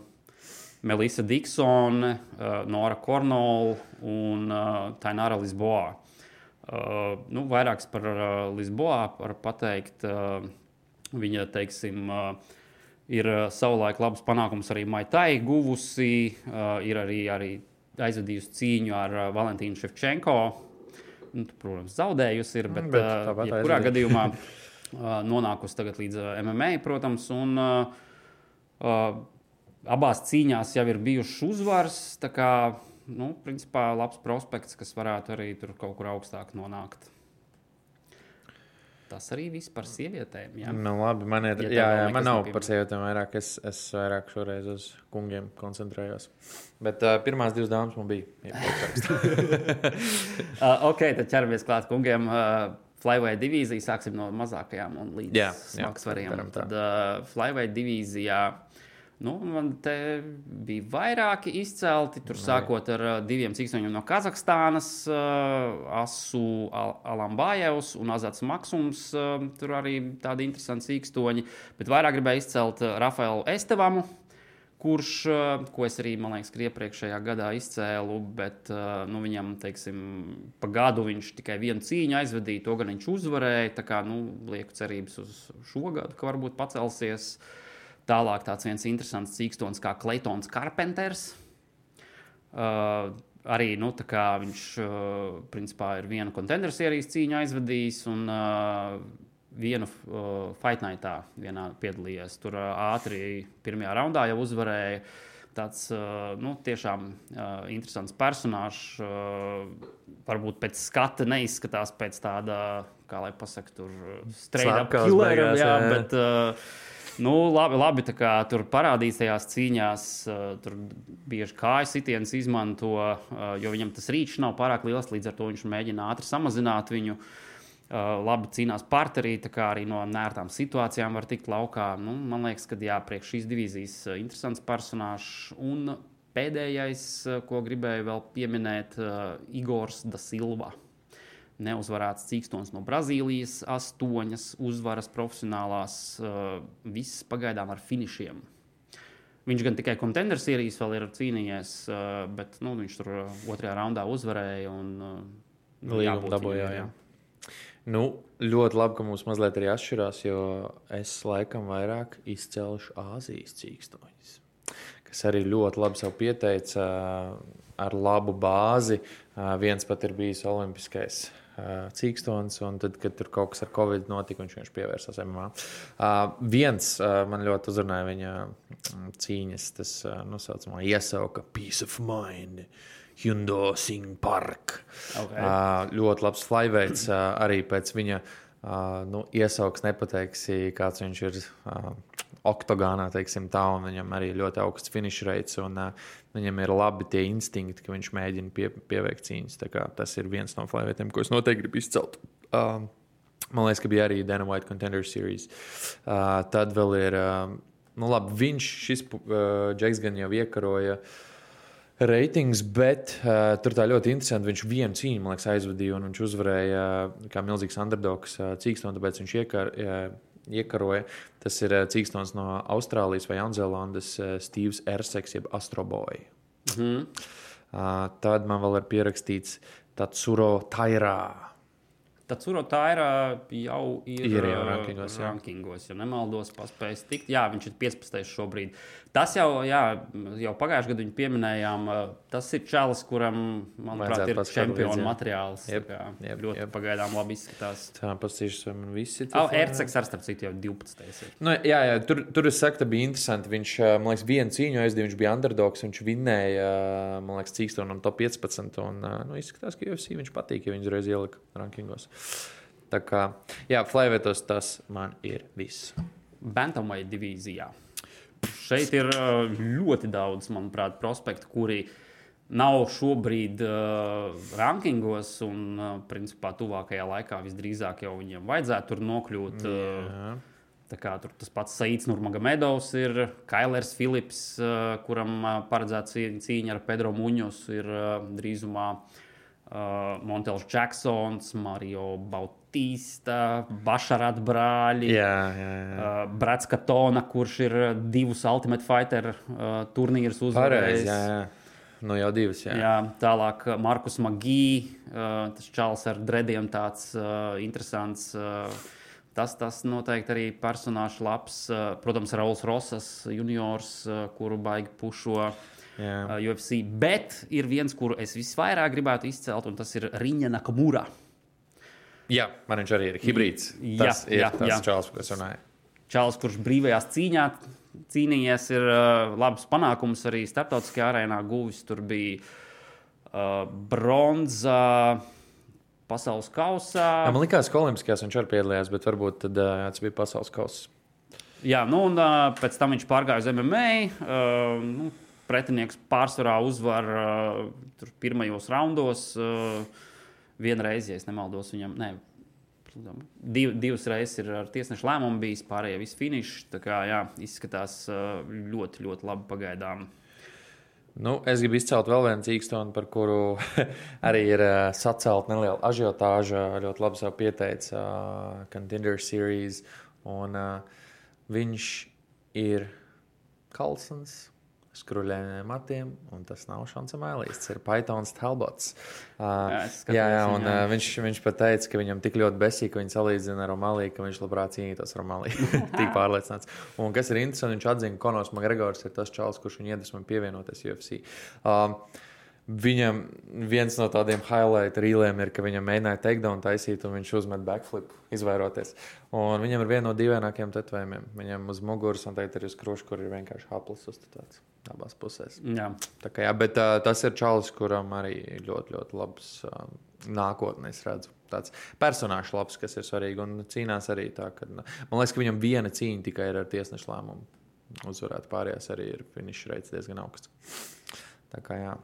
Melisa Diksone, uh, Nora Kornola un uh, Tainara Lisboa. Uh, nu, vairāks par uh, Lisboā var pateikt. Uh, viņa, teiksim, uh, ir uh, savulaik labs panākums arī Maitai guvusi, uh, ir arī, arī aizvadījusi cīņu ar uh, Valentīnu Ševčenko. Nu, tu, protams, zaudējusi ir, bet, Bet uh, jebkurā gadījumā uh, nonākusi tagad līdz uh, MMA, protams. Un, uh, uh, abās cīņās jau ir bijušas uzvaras. Tā kā, nu, principā, labs prospekts, kas varētu arī tur kaut kur augstāk nonākt. Tas arī viss par sievietēm. Jā. Nu, labi, man ir. Ja Jā, jā nekas man nav nepiemin. par sievietēm vairāk. Es, es vairāk šoreiz uz kungiem koncentrējos. Bet uh, pirmās divas dāmas man bija. iepriekš. Uh, ok, tad ķeramies klāt kungiem. Uh, Flyweight divīzija sāksim no mazākajām un līdz Jā, jā, smagsvariem. Tad uh, Flyweight divīzijā. Nu, man te bija vairāki izcelti. Tur sākot ar uh, diviem cīkstoņiem no Kazahstānas, uh, Asu Al Alambājevs un Azats Maksums. Uh, tur arī tādi interesanti cīkstoņi. Bet vairāk gribēju izcelt uh, Rafaelu Estevamu, kurš, uh, ko es arī, man liekas, ka iepriekšējā gadā izcēlu, bet uh, nu, viņam, teiksim, pa gadu viņš tikai vienu cīņu aizvadīja, to gan viņš uzvarēja. Tā kā, nu, lieku cerības uz šo gadu, ka varbūt pacelsies. Tālāk tāds viens interesants cīkstons kā Kleitons Carpenters. Uh, arī nu, viņš uh, principā ir vienu kontenderu sērijas cīņu aizvadījis un uh, vienu uh, fight nightā vienā piedalījies. Tur uh, ātri pirmajā raundā jau uzvarēja. Tāds uh, nu, tiešām uh, interesants personāžs. Uh, varbūt pēc skata neizskatās pēc tāda, kā lai pasakā, tur strādā Slepkavas beigās, jā, jā, jā. bet uh, Nu, labi, labi kā tur parādīs tajās cīņās, uh, tur bieži kājas sitiens izmanto, uh, jo viņam tas rīčs nav pārāk liels, līdz ar to viņš mēģina ātri samazināt viņu. Uh, labi cīnās partnerī, tā kā arī no nērtām situācijām var tikt laukā. Nu, man liekas, ka jā, priekš šīs divīzijas interesants personāžs. Un pēdējais, ko gribēju vēl pieminēt, uh, Igors Da Silva neuzvarēts cīkstons no Brazīlijas, astoņas uzvaras profesionālās, uh, visas pagaidām ar finišiem. Viņš gan tikai kontenderu sērijas vēl ir cīnījies, uh, bet nu, viņš tur uh, otrajā raundā uzvarēja. Un, uh, Līgumu viņam, jā. Nu, ļoti labi, ka mums mazliet arī atšķirās, jo es laikam vairāk izcelšu Āzijas cīkstoņus, kas arī ļoti labi sev pieteica ar labu bāzi. Viens pat ir bijis olimpiskais cīkstons, un tad, kad tur kaut kas ar covid notika, viņš vienkārši pievērsās MMA. Ā, Viens ā, man ļoti uzrunāja viņa mm, cīņas, tas ā, nosaucamā iesauka Peace of Mind. Hyundai Singh Park. Ok. Uh, ļoti labs flyweights. Uh, arī pēc viņa uh, nu, iesauks nepateiksi, kāds viņš ir uh, oktogānā, teiksim tā, un viņam arī ļoti augsts finish rates. Un, uh, viņam ir labi tie instinkti, ka viņš mēģina pie, pieveikt cīņas. Tas ir viens no flyweightem, ko es noteikti gribu izcelt. Uh, Man liekas, ka bija arī Dana White Contender Series. Uh, tad vēl ir, uh, nu labi, viņš, šis uh, Džeks gan jau iekaroja reitings, bet uh, tur tā ļoti interesanti. Viņš vienu cīņu, man liekas, aizvadīja, un viņš uzvarēja uh, kā milzīgs underdogs uh, cīkstons, tāpēc viņš iekar, uh, iekaroja. Tas ir uh, cīkstons no Austrālijas vai Jaunzēlandes, uh, Steve's Erseks, jeb Astroboy. Mhm. Uh, tad man vēl ir pierakstīts Tatsuro Tairā. Tad Surota ir jau ir, Ir jau ā, rankingos, jā. rankingos, ja nemaldos, paspējis tikt. Jā, viņš ir 15. šobrīd. Tas jau, jā, jau pagājušajā gadā viņu pieminējām. Tas ir čalis, kuram, manuprāt, ir čempionu materiāls. Tā kā jep, ļoti jep. pagaidām labi izskatās. Tā paskatīšos, vai man visi ir. Oh, Erceks ar starp citu jau 12. ir. Nu, jā, jā tur, tur es saku, bija interesanti. Viņš, man liekas, vienu cīņu aizdeva, viņš bija underdogs, viņš vinnēja, man liekas, cīkstonu un top 15. Un, nu, izskatās, ka UFC viņš patīk, ja viņš uzreiz ielika rankingos. Tā kā, jā, flyweightos tas man ir viss. Bantamweight divīzijā. Šeit ir ļoti daudz, manuprāt, prospektu, kuri nav šobrīd uh, rankingos, un, uh, principā, tuvākajā laikā visdrīzāk jau viņiem vajadzētu tur nokļūt. Uh, Tā kā tur tas pats Saīts Nurmagomedovs ir, Kailers Filips, uh, kuram uh, paredzēta cī- cīņa ar Pedro Muņos, ir uh, drīzumā uh, Montels Jacksons, Mario Bautista, Bašarat brāļi. Jā, jā, jā. Uh, Brats Katona, kurš ir divus Ultimate Fighter uh, turnīrus uzvarējis. jā, jā. Nu, jau divas. Jā. Jā, tālāk uh, Markus Magī, uh, tas čels ar drediem, tāds uh, interesants. Uh, tas, tas noteikti arī personāžs labs. Uh, protams, Rauls Rosas juniors, uh, kuru baigi pušo. Jā. Uh, UFC, bet ir viens, kuru es visvairāk gribētu izcelt, un tas ir Riņa Nakamura. Jā, man viņš arī ir hibrīds. Jā, Tas ir jā, tas jā. čels, es runāju. Čāls, kurš brīvajās cīņā cīnījies, ir uh, labs panākums arī starptautiskajā arēnā guvis. Tur bija uh, bronza pasaules kausā. Jā, man liekas, ka Olimpiskajās viņš arī piedalījās, bet varbūt tad, uh, tas bija pasaules kausa. Jā, nu, un uh, pēc tam viņš pārgāja uz MMA. Uh, nu, pretinieks pārsvarā uzvar uh, pirmajos raundos. Uh, vienreiz, ja nemaldos, viņam. Ne, Div, divas reizes ir ar tiesneša lēmumu bijis, pārējie visi finiši. Tā kā jā, izskatās ļoti, ļoti labi pagaidām. Nu, es gribu izcelt vēl vienu cīkstonu, par kuru arī ir uh, sacelta neliela ažiotāža. Ļoti labi sev pieteica uh, Contender Series. Un, uh, viņš ir Kalsons. Skruļiem matiem, un tas nav šāds mēlīs. Tas ir Pythons Talbots. Uh, Jā, skatījos jā, jā, un jā. uh, viņš, viņš pat teica, ka viņam tik ļoti besīk, ka viņš salīdzina ar Romaliju, ka viņš labprāt cīnītos ar Romaliju. tik pārliecināts. Un kas ir interesanti, viņš atzina, ka Konors Makgregors ir tas čels, kurš viņu iedvesmo pievienoties UFC. Um, Viņam viens no tādiem highlight rīliem ir, ka viņam mēģināja takedown taisīt, un viņš uzmet backflip, izvairoties. Un viņam ir viena no dīvainākajiem tetovējumiem. Viņam uz muguras un tagad ir uz krūša, kur ir vienkārši haplis uzstādīts abās pusēs. Jā. Tā kā, jā, bet uh, tas ir čalis, kuram arī ļoti, ļoti labs uh, nākotnē, es redzu. Tāds personāžs labs, kas ir svarīgi. Un cīnās arī tā, ka man liekas, ka viņam viena cīņa tikai ir ar tiesnešu lēmumu uzvarēt. Pārējās arī ir finiša reits diezgan augsts. Tā kā jā.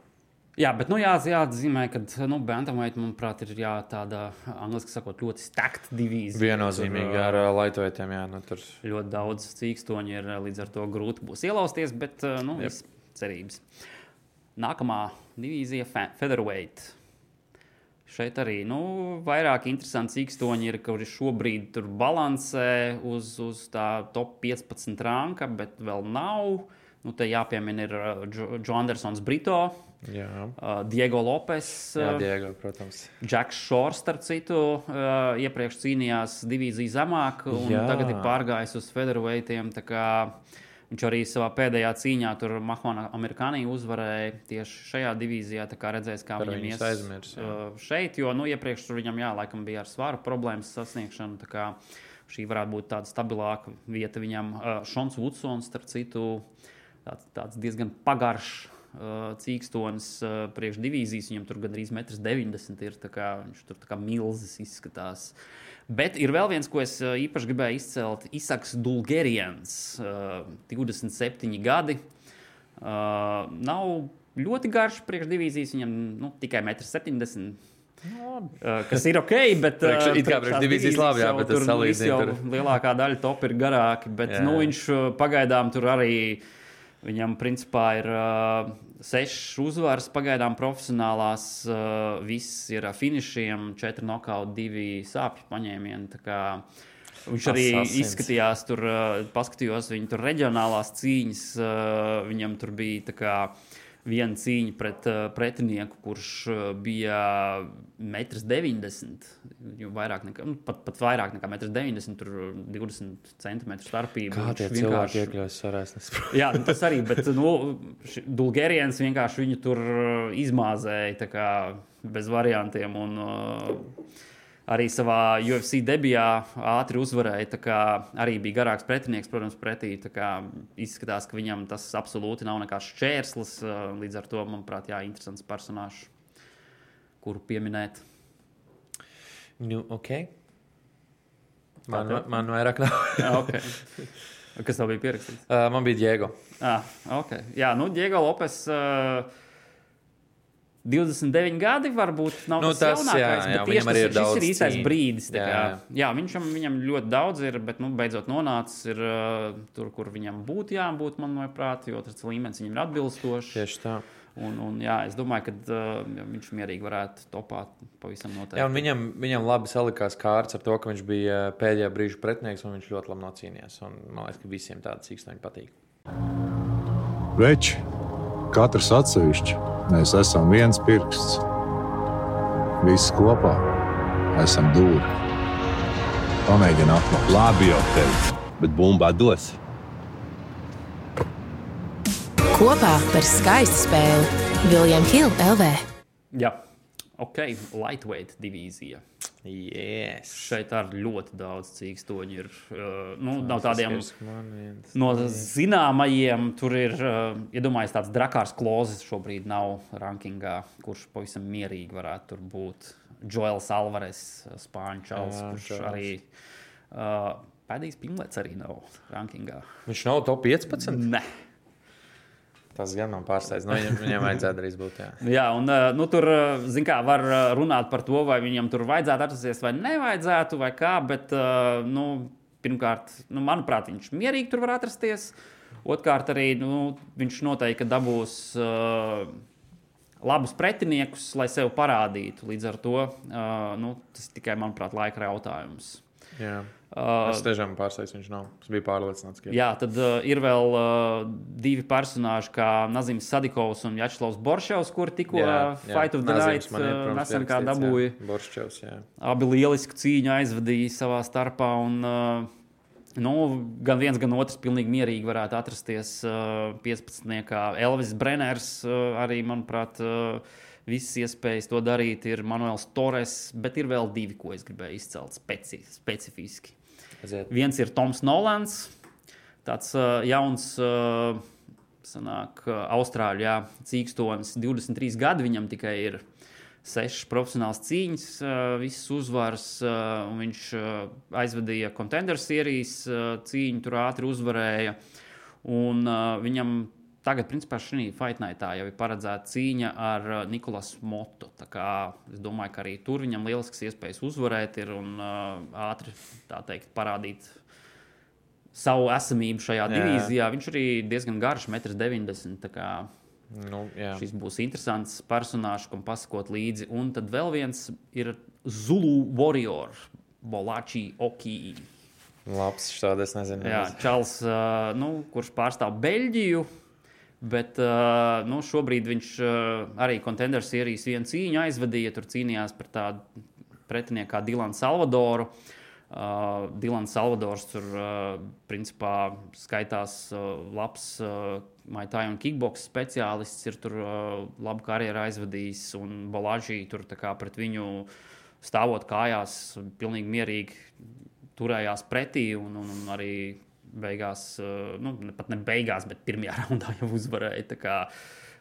Jā, bet nu, jā, jāatzīmē, ka nu, Bantamweight, manuprāt, ir jā, tāda angļuiski sakot, ļoti stakta divīzija. Viennozīmīgi Tur, ar uh, laitojoties. Jā, nu, tur Ļoti daudz cīkstoņu ir līdz ar to grūti būs ielausties, bet nu, viss cerības. Nākamā divīzija fe- - Featherweight. Šeit arī nu, vairāk interesanti cīkstoņi ir, kuri šobrīd tur balansē uz, uz tā top 15 ranka, bet vēl nav. Nu, te jāpiemina ir uh, Džo Džo Andersons Brito, jā, uh, Diego Lopes. jā uh, Diego, protams. Džeks Šors, starp citu, uh, iepriekš cīnījās divīziju zemāk, un Jā. Tagad ir pārgājis uz kā Viņš arī savā pēdējā cīņā tur Mahmana Amerikānī uzvarēja tieši šajā divīzijā. Tā kā redzēs, kā Par viņam ies aizmirs, šeit, jo nu, iepriekš tur viņam jā, laikam bija ar svaru problēmas sasniegšanu. tā kā Šī varētu būt tāda stabilāka vieta viņam. Šons Vudsons, starp citu, tāds, tāds diezgan pagaršs cīkstonis uh, priekš divīzijas. Viņam tur gandrīz 1,90 m ir. tā kā Viņš tur tā kā milzis izskatās. Bet ir vēl viens, ko es uh, īpaši gribēju izcelt. Isaks Dulgerians, uh, 27 gadi. Uh, nav ļoti garš priekš divīzijas, viņam nu, tikai 1,70 m. Uh, kas ir ok, bet Priekš- uh, it kā priekš tās divīzijas labi, jā, bet tas tur. Lielākā daļa top ir garāki, bet Jā. nu, viņš pagaidām tur arī. Viņam principā ir uh, sešas uzvaras, pagaidām profesionālās. Uh, viss ir ar finišiem, četri nokauti, divi sāpju paņēmieni. Viņš arī Asasins. izskatījās, tur uh, paskatījos viņa tur reģionālās cīņas. Uh, viņam tur bija tā kā viena cīņa pret uh, pretinieku, kurš uh, bija 1,90 m. Vairāk nekā, nu, pat, pat vairāk nekā 1,90 m, tur 20 cm starpība. Kā tie vienkārši- cilvēki iekļaujas sarēsnes? Jā, nu, tas arī, bet nu, Dulgērijans vienkārši viņu tur uh, izmāzēja kā bez variantiem. Un, uh, arī savā UFC debijā ātri uzvarēja. tā kā Arī bija garāks pretinieks, protams, pretī. Izskatās, ka viņam tas absolūti nav nekāds šķērslis. Līdz ar to, manuprāt, jā, interesants personāžs, kuru pieminēt. Nu, ok. Man, tev? man vairāk nav. Okay. Kas tev bija pierakstīts? Uh, man bija Diego. Ah, okay. Jā, nu, Diego Lopes. Uh, 29 gadi varbūt nav Nu, tas, tas, jaunākais, jā, bet jā, tieši viņam tas ir, ir ir īstais brīdis. Jā, jā. jā viņam, viņam ļoti daudz ir, bet nu, beidzot nonācis ir, uh, tur, kur viņam būtu jābūt, manuprāt, jo tas līmenis viņam ir atbilstošs. Tieši tā. Un, un, jā, es domāju, ka uh, viņš mierīgi varētu topāt pavisam noteikti. Jā, un viņam, viņam labi salikās kārts ar to, ka viņš bija uh, pēdējā brīža pretinieks un viņš ļoti labi nocīnījās. Un, man liekas, ka visiem tādas īstenībā patīk. Veči, katrs atsevišķi, Mēs esam viens pirksts. Visi kopā esam dūri. Pamēģini atklāt. Labi, jau teicu, bet bumbā dos. Kopā par skaistu spēli Viljams Hilde LV. Jā, ok, lightweight divīzija. Yes. Šeit ar ļoti daudz cīkstoņu ir. Uh, nu, nav tādiem no zināmajiem. Tur ir, uh, iedomājieties, tāds drakārs klozes šobrīd nav rankingā, kurš pavisam mierīgi varētu tur būt. Joels Alvarez, Spāņu čels, Jā, kurš čals. arī. Uh, Pēdējais pimlets arī nav rankingā. Viņš nav top 15. Nē. Tas gan man pārsteidz. Nu, viņam, viņam vajadzētu arī būt. Jā. Jā, un uh, nu, tur, zin kā, var uh, runāt par to, vai viņam tur vajadzētu atrasties vai nevajadzētu, vai kā, bet, nu, pirmkārt, nu, manuprāt, viņš mierīgi tur var atrasties. Otrkārt, arī nu, viņš noteikti dabūs uh, labus pretiniekus, lai sevi parādītu. Līdz ar to uh, nu, tas tikai, manuprāt, laika jautājums. Jā. Uh, Es tiešām pārsteigts, viņš nav. Es biju pārliecināts, ka Jā, tad uh, ir vēl uh, divi personāļi, kā Nazīms Sadikovs un Jačslavs Boršovs, kuri tikko uh, Fight of the Night uh, nesen kā dabūja. Borščevs, jā. Abi lielisku cīņu aizvadīja savā starpā. Un, uh, nu, gan viens, gan otrs pilnīgi mierīgi varētu atrasties uh, 15. Elvis Brenners uh, arī, manuprāt, uh, visas iespējas to darīt ir Manuels Torres, bet ir vēl divi, ko es gribēju izcelt speci specifiski. Aiziet. Viens ir Toms Nolans, tāds uh, jauns. Uh, Sanāk, uh, Austrāļu jā, cīkstonis, 23 gadi viņam tikai ir sešas profesionālas cīņas, uh, visas uzvaras. uh, Viņš aizvadīja contender sērijas cīņu, tur ātri uzvarēja. Un viņam tagad, principā, šī fightnightā jau ir paredzēta cīņa ar uh, Nikolasu Motu. Es domāju, ka arī tur viņam lielisks iespējas uzvarēt ir un uh, ātri, teikt, parādīt savu esamību šajā Jā. divīzijā. Viņš arī diezgan garš, 1,90 m. Nu, jā. Šis būs interesants personāžs, kam pasakot līdzi. Un tad vēl viens ir Zulu Warrior, Bolači Oki. Labs šādi, es nezinu. Jā, Čāls, uh, nu, kurš pārstāv Beļģiju. Bet uh, nu, šobrīd viņš uh, arī kontenders sērijas vienu cīņu aizvadīja. Tur cīnījās par tādu pretinieku kā Dilanu Salvadoru. Uh, Dilans Salvadors tur uh, principā skaitās uh, labs uh, maitāju un kickboks speciālists. Ir tur uh, labu karjeru aizvadījis un Balāžī tur pret viņu stāvot kājās, pilnīgi mierīgi turējās pretī un, un, un arī beigās, uh, nu, ne- pat ne beigās, bet pirmajā raundā jau uzvarēja. Tā Kā,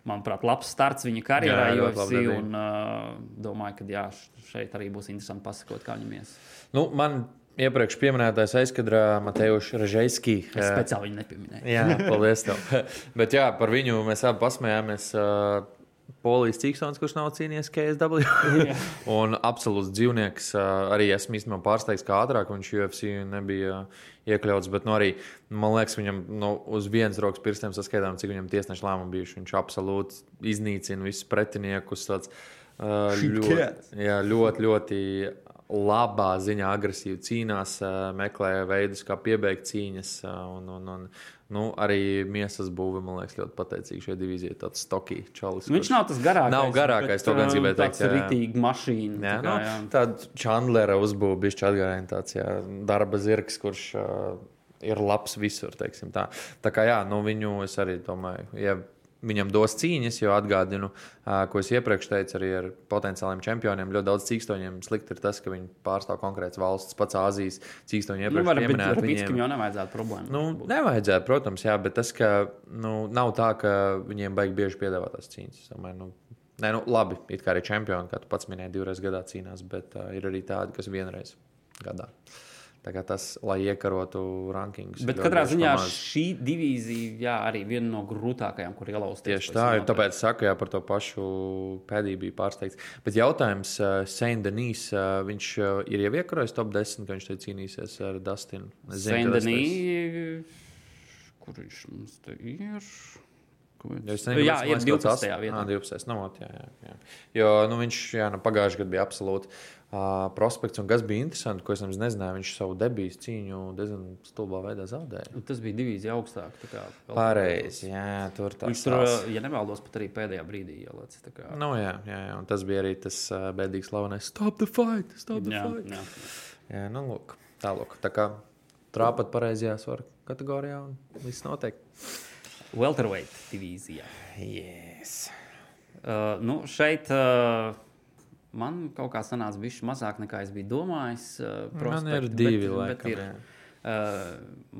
manuprāt, labs starts viņa karjerā, debija. un uh, domāju, ka jā, šeit arī būs interesanti pasakot, kā viņam ies. Nu, man iepriekš pieminētais aizkadrā Matejuš Režēski. Es speciāli viņu nepieminēju. Jā, paldies tev. Bet jā, par viņu mēs abi pasmējāmies. Uh, Polijas cīkstons, kurš nav cīnījies KSW. un absolūts dzīvnieks. Arī esmu īstenībā pārsteigts, kā ātrāk viņš UFC nebija iekļauts. Bet, nu, arī, man liekas, viņam nu, uz vienas rokas pirkstiem saskaitām, cik viņam tiesneša lēmumi bijuši. Viņš absolūti iznīcina visus pretiniekus. Tāds, uh, ļoti, jā, ļoti, ļoti labā ziņā agresīvi cīnās, meklē veidus, kā piebeigt cīņas. Un, un, un, nu, arī miesas būve, man liekas, ļoti pateicīga šajā divīzijā. Tāds stokī čalis. Viņš nav tas garākais. Nav garākais, to gan gribēju teikt, Tas ir rītīgi mašīna. Jā, tā kā, nu, jā. tāda Chandlera uzbūve, bišķi atgādājot tāds jā, darba zirgs, kurš uh, ir labs visur. teiksim Tā. tā kā jā, nu, viņu es arī domāju. Ja Viņam dos cīņas, jo atgādinu, uh, ko es iepriekš teicu, arī ar potenciāliem čempioniem. Ļoti daudz cīkstoņiem slikti ir tas, ka viņi pārstāv konkrētas valsts, pats Āzijas cīkstoņi Nu, iepriekš var, bet pieminēt. Rabitskim jau nevajadzētu problēmu. Nu, nevajadzētu, protams, jā, bet tas, ka nu, nav tā, ka viņiem baigi bieži piedāvāt tās cīņas. Domāju, nu, nē, nu, labi, it kā arī čempioni, kā tu pats minēji, divreiz gadā cīnās, bet uh, ir arī tādi, kas vienreiz gadā. Kā tas, lai iekarotu rankingus. Bet katrā ziņā komandas. šī divīzija, jā, arī viena no grūtākajām, kur ielausties. Tieši tā, ir tāpēc saku, jā, par to pašu pēdīju bija pārsteigts. Bet jautājums, uh, Seindenīs, uh, viņš uh, ir jau iekarojis top 10, ka viņš te cīnīsies ar Dustinu. Sendenī, kur viņš mums te ir? Es nezinu, jā, ir man liekas, 12. tas- vietā. Ā, 12. Nu, ot, jā, jā, jā. Jo nu, viņš jā, nu, pagājušajā gadā bija absolūti prospekts, un kas bija interesanti, ko es nemaz nezināju, viņš savu debijas cīņu diezgan stulbā veidā zaudēja. Un Tas bija divīzija augstāk. Pareizi, jā, tur tas Viņš tur, ja nemaldos, pat arī pēdējā brīdī ielicis. tā kā- Nu, jā, jā, jā, un tas bija arī tas bēdīgs slavenais Stop the fight! Stop the Jā, fight! jā. Jā, nu, lūk, tālāk. Tā kā trāpat pareizajā svaru kategorijā un viss notiek. Welterweight divīzijā. Yes. Uh, nu, šeit uh, man kaut kā sanāca bijis mazāk nekā es biju domājis. Uh, Man prospekti, ir divi, bet, laikam, bet ir uh,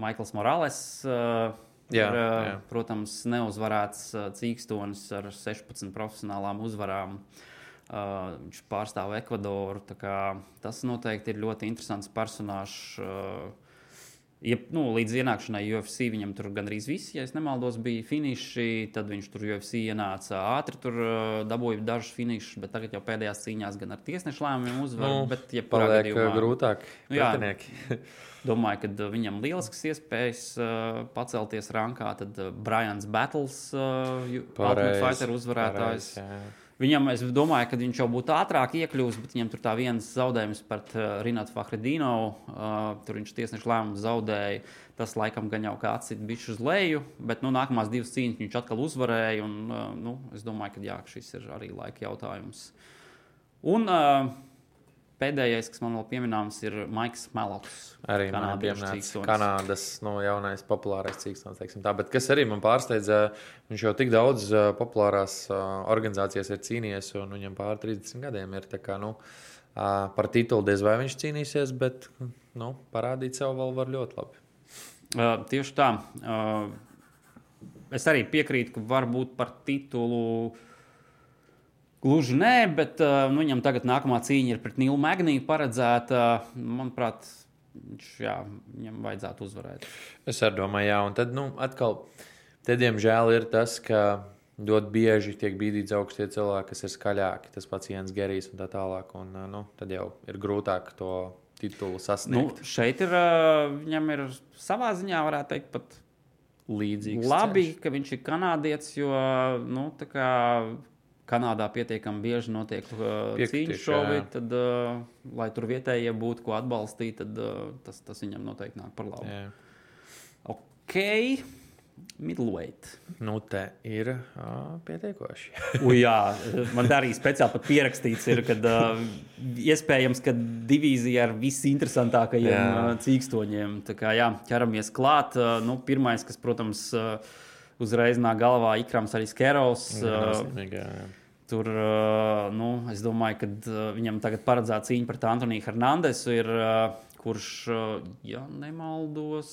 Maikls Morales. Uh, Jā, ir, uh, jā. protams, neuzvarēts uh, cīkstonis ar 16 profesionālām uzvarām. Uh, viņš pārstāv Ekvadoru. Tas noteikti ir ļoti interesants personāžs. Uh, Ja, nu, līdz ienākšanai UFC viņam tur gandrīz viss, ja nemaldos, bija finiši. Tad viņš tur UFC ienāca ātri, tur uh, dabūja dažus finišus, bet tagad jau pēdējās cīņās gan ar tiesnešu lēmumiem uzvar. Nu, bet, ja Paliek uh, grūtāk. Nu, jā. Domāju, ka uh, viņam lielisks iespējas uh, pacelties rankā. Tad uh, Brians Battles, uh, Ultimate Fighter uzvarētājs. pareizi, jā. Viņam, es domāju, ka viņš jau būtu ātrāk iekļuvis, bet viņam tur tā viens zaudējums pret uh, Rinatu Fahredīnu. Uh, tur viņš tiesneša lēmumu zaudēja. Tas laikam gan jau kā atcīt bišķi uz leju, bet nu, nākamās divas cīņas viņš atkal uzvarēja. Un, uh, nu, es domāju, ka jā, šis ir arī laika jautājums. Un uh, pēdējais, kas man vēl pieminams, ir Maiks Meloks. Arī cīkstonis. Kanādas nu, jaunais populārais cīkstons. Tā. Bet kas arī man pārsteidza, viņš jau tik daudz uh, populārās uh, organizācijas ir cīnījies, un viņam pār 30 gadiem ir. Kā, nu, uh, par titulu diez vai viņš cīnīsies, bet nu, parādīt sev vēl var ļoti labi. Uh, tieši tā. Uh, es arī piekrītu, ka varbūt par titulu. Gluži nē, bet uh, nu, viņam tagad nākamā cīņa ir pret Nilu Magniju paredzēta. Manuprāt, viņš, jā, viņam vajadzētu uzvarēt. Es arī domāju, jā, un tad nu, atkal, te diemžēl ir tas, ka ļoti bieži tiek bīdīts augstie cilvēki, kas ir skaļāki. Tas pats Jens Gerijs un tā tālāk. Un, uh, nu, tad jau ir grūtāk to titulu Nu, sasniegt. šeit ir, uh, viņam ir savā ziņā, varētu teikt, pat līdzīgs. labi, ceļš. ka viņš ir kanādietis, jo nu, kā Kanādā pietiekami bieži notiek uh, cīņu šovi, tad, uh, lai tur vietējie būtu ko atbalstīt, tad uh, tas, tas viņam noteikti nāk par labu. Jā. Ok, middleweight. Nu, te ir ā, pietiekoši. U, jā, man arī speciāli pierakstīts, ir, kad uh, iespējams, ka divīzija ar visinteresantākajiem uh, cīkstoņiem. Tā kā jā, ķeramies klāt. Uh, nu, pirmais, kas, protams, uh, uzreiz nāk galvā, ikrams arī Skerovs. Uh. Tur, nu, es domāju, ka viņam tagad paredzēta cīņa pret Antoniu Hernandesu, ir, kurš, ja nemaldos,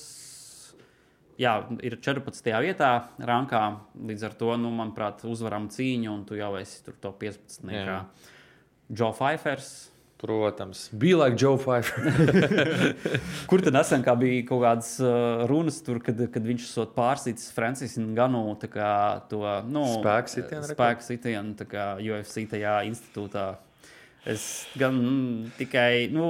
jā, ir 14. vietā rankā. Līdz ar to, nu, manuprāt, uzvaram cīņu, un tu jau esi tur to 15. Jā. Joe Pfeifers. Protams, bija like Joe Pfeiffer. Kur tad nesen kā bija kaut kādas uh, runas, tur, kad, kad viņš esot pārsītis Francis Ganu to nu, Spēku sitienu spēku sitienu UFC tajā institūtā. Es gan tikai nu,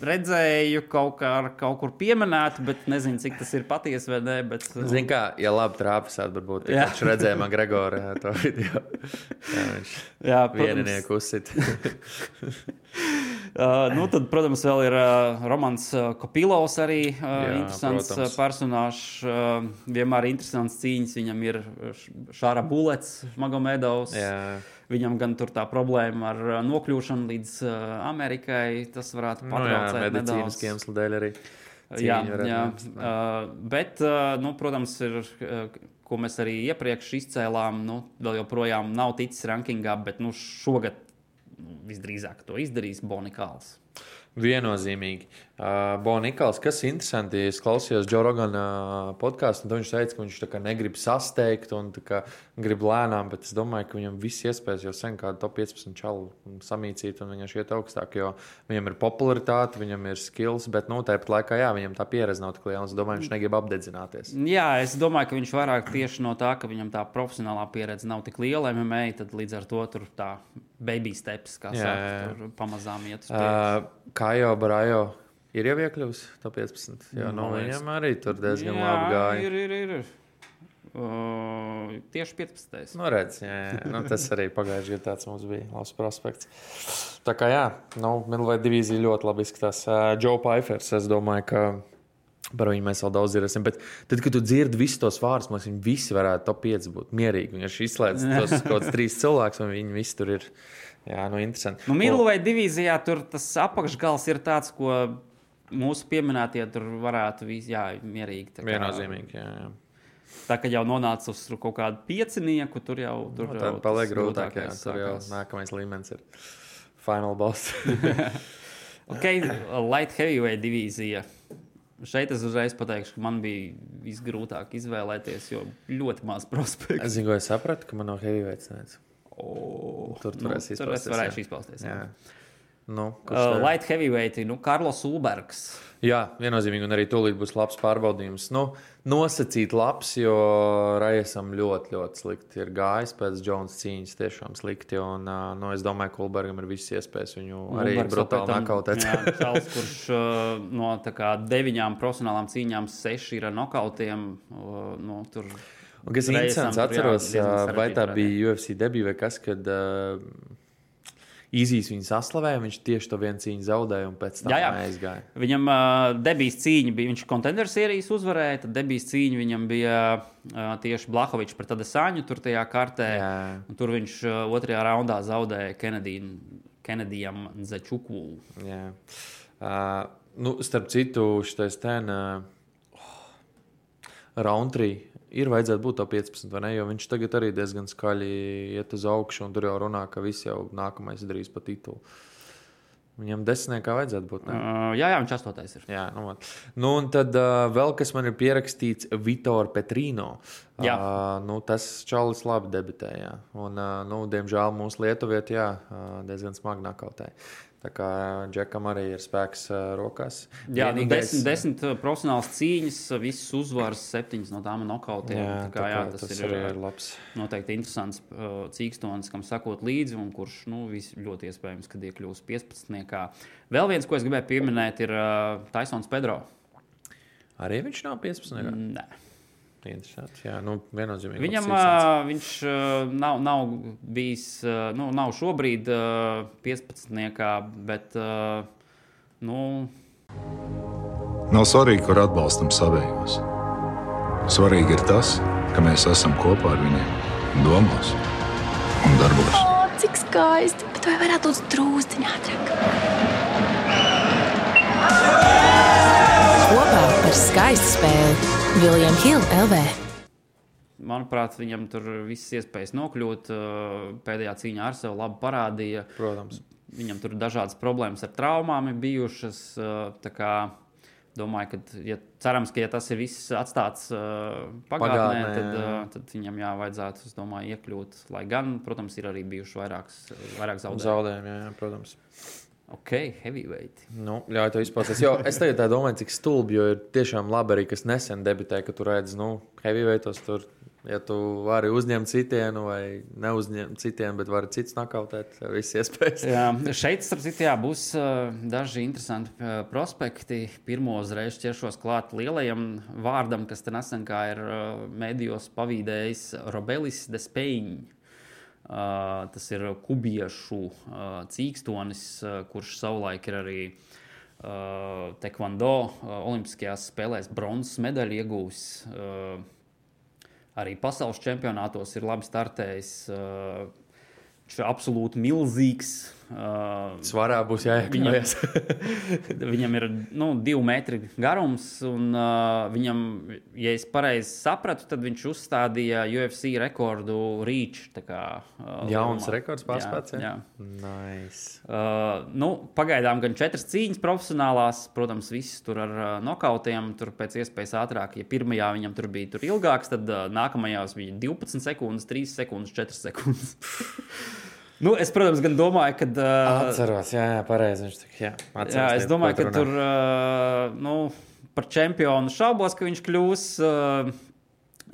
redzēju kaut, kā, kaut kur pieminētu, bet nezinu, cik tas ir patiesi vai nē. Bet, uh, Zini, kā, ja labi trāpīs, tad varbūt viņš redzēja man Gregoru jā, to video. Jā, viņš jā, protams, vieninieku uzsit. Uh, nu, tad, protams, vēl ir uh, Romanis uh, Kopilovs, arī uh, Jā, interesants protams. personāžs. Uh, vienmēr ir interesants cīņas. Viņam ir Šāra Bulets, Magomedovs. Jā. Viņam gan tur tā problēma ar nokļūšanu līdz uh, Amerikai. Tas varētu Nu, patraucēt nedaudz. medicīniskiem iemesliem dēļ arī. Jā, jā. būt. Uh, bet, uh, nu, protams, ir, uh, ko mēs arī iepriekš izcēlām, nu, vēl joprojām nav ticis rankingā, bet nu, šogad nu, visdrīzāk to izdarīs Bonikāls. Viennozīmīgi. Uh, Bonikals, kas ir interesanti, es klausījos Džo Rogana podkāstu, un viņš teica, ka viņš negrib sasteigt un grib lēnām, bet es domāju, ka viņam viss iespējas jau sen kādu top 15 čalu samīcīt, un viņš iet augstāk, jo viņam ir popularitāte, viņam ir skills, bet nu, tāpat laikā, jā, viņam tā pieredze nav tik liela, un es domāju, viņš negrib apdedzināties. Jā, es domāju, ka viņš vairāk tieši no tā, ka viņam tā profesionālā pieredze nav tik liela MMA, tad līdz ar to tur tā baby steps, kā saka, pamazām iet uz priekšu. Uh, kā jau Barajo ir jau iekļuvis top 15, jo no viņam arī tur diezgan Jā, labi gāja. Ir, ir, ir. Uh, tieši 15. Nu, redz, jā, jā. Nu, tas arī pagājušajā gadā mums bija labs prospekts. Tā kā jā, nu, Milvai divīzija ļoti labi izskatās. Uh, Paifers, es domāju, ka par viņu mēs vēl daudz dzirdēsim. Bet tad, kad tu dzirdi visus tos vārdus, liekas, viņi visi varētu top 5 būt mierīgi. Viņš izslēdz tos kaut kādus trīs cilvēkus, un viņi visi tur ir. Jā, nu, interesanti. Nu, Milvai divīzijā tur tas apakšgals ir tāds, ko mūsu pieminētie tur varētu jā, mierīgi. tā kā- Viennozīmīgi. Jā, jā. Tā kā jau nonāca uz kaut kādu piecinieku, tur jau tur Nu, jau tad paliek grūtāk. Jā, tur jau nākamais līmenis ir final boss. Ok, light heavyweight divīzija. Šeit es uzreiz pateikšu, ka man bija visgrūtāk izvēlēties, jo ļoti maz prospektu. es zinu, ko es sapratu, ka man no heavyweights nec. Oh, Tur tu nu, varēsi tur es izpausties, varēšu jā. izpausties. Jā. Jā. Nu, Uh, light heavyweight, nu, Karlos Ulbergs. Jā, viennozīmīgi, un arī tūlīt būs labs pārbaudījums. Nu, nosacīt labs, jo Raisam ļoti, ļoti slikti ir gājis pēc Jonas cīņas. Tiešām slikti. Un, ā, nu, es domāju, ka Kulbergam ir visas iespējas viņu arī Ulbergs brutāli nakautēt. jā, Čals, kurš uh, no kā deviņām profesionālām cīņām seši ir ar nokautiem. Nu, tur Un, kas ir interesants, jā, atceros, diezgan ā, vai tā bija UFC debija vai kas, kad uh, Izīs viņu saslavēja, viņš tieši to vienu cīņu zaudēja un pēc tam Jā, jā. aizgāja. Viņam uh, debijas cīņa bija, viņš kontenders sērijas uzvarēja, tad debijas cīņa viņam bija uh, tieši Blahovičs pret Adesāņu tur tajā kartē. Jā. Tur viņš uh, otrajā raundā zaudēja Kennediju, Kennedijam Zečuku. Jā. Uh, nu, starp citu, šis ten uh, Roundtree ir vajadzētu būt top 15, vai ne? Jo viņš tagad arī diezgan skaļi iet uz augšu, un tur jau runā, ka viss jau nākamais darīs pa titulu. Viņam desmitniekā vajadzētu būt. Uh, jā, jā, viņš astotais ir. Jā, nu, nu, un tad uh, vēl kas man ir pierakstīts, Vitor Petrino. Jā. Uh, nu, tas čalis labi debitēja. Un, uh, nu, diemžēl mūsu lietuvieti jā, uh, diezgan smagi nakautēja. Tā kā Džekam arī ir spēks uh, rokās. Jā, nu, desmit, desmit profesionāls cīņas, visas uzvaras, septiņas no tām nokautiem. Jā, Tā kā, jā, tas, tas ir, ir labs. noteikti interesants uh, cīkstons, kam sakot līdzi, un kurš nu, ļoti iespējams, kad iekļūs 15. Vēl viens, ko es gribēju pieminēt, ir uh, Taisons Pedro. Arī viņš nav 15. Mm. Nē. Interesants. Jā, nu, viennozīmīgi. Viņam uh, viņš uh, nav, nav bijis, uh, nu, nav šobrīd uh, 15. bet uh, nu, Nav svarīgi, kur atbalstam savējos. Svarīgi ir tas, ka mēs esam kopā ar viņiem, domās un darbos. O, cik skaisti! Bet vai varētu būt drūzdiņā ātrāk? Par skaistu spēli Viljams Hilde LV. manuprāt, viņam tur viss iespējas nokļūt. Uh, pēdējā cīņā ar sevi labi parādīja. Protams. Viņam tur dažādas problēmas ar traumām ir bijušas. uh, tā kā Domāju, ka ja, cerams, ka ja tas ir viss atstāts uh, pagātnē, Pagātnē, tad, uh, tad viņam jā, vajadzētu, es domāju, iekļūt. Lai gan, protams, ir arī bijuši vairākas, vairāk zaudējumu. Zaudējumi, jā, jā, protams. Ok, heavyweight. Nu, ļauj to izpausties. Jo es tagad domāju, cik stulbi, jo ir tiešām labi arī, kas nesen debitē, ka tu redz, nu, heavyweightos tur, ja tu vari uzņemt citienu vai neuzņemt citienu, bet vari cits nakautēt, viss iespējas. Jā, šeit, starp citu, jā, būs uh, daži interesanti uh, prospekti. Pirmo uzreiz ķeršos klāt lielajam vārdam, kas te nesen kā ir uh, medijos pavīdējis Robelis de Speiņš. Uh, tas ir kubiešu cīkstonis, kurš savulaik ir arī Tekvando Olimpiskajās spēlēs bronzas medaļu iegūs. Arī pasaules čempionātos ir labi startējis. Viņš ir absolūti milzīgs. Uh, Svarā būs jāiekļaujas. viņam ir nu, divi metri garums, un uh, viņam, ja es pareizi sapratu, tad viņš uzstādīja UFC rekordu Kā, uh, Jauns lielumā. rekords pārspēts. Jā, jā. Nice. Uh, nu, pagaidām gan četras cīņas profesionālās, protams, visas tur ar uh, nokautiem, tur pēc iespējas ātrāk. Ja pirmajā viņam tur bija tur ilgāks, tad uh, nākamajās bija 12 sekundes, 3 sekundes, 4 sekundes. nu, es, protams, gan domāju, ka. Uh, Atceros, jā, jā pareizi. Viņš tik, jā, atceros, Jā, es domāju, ka tu tur uh, nu, par čempionu šaubos, ka viņš kļūs. Uh,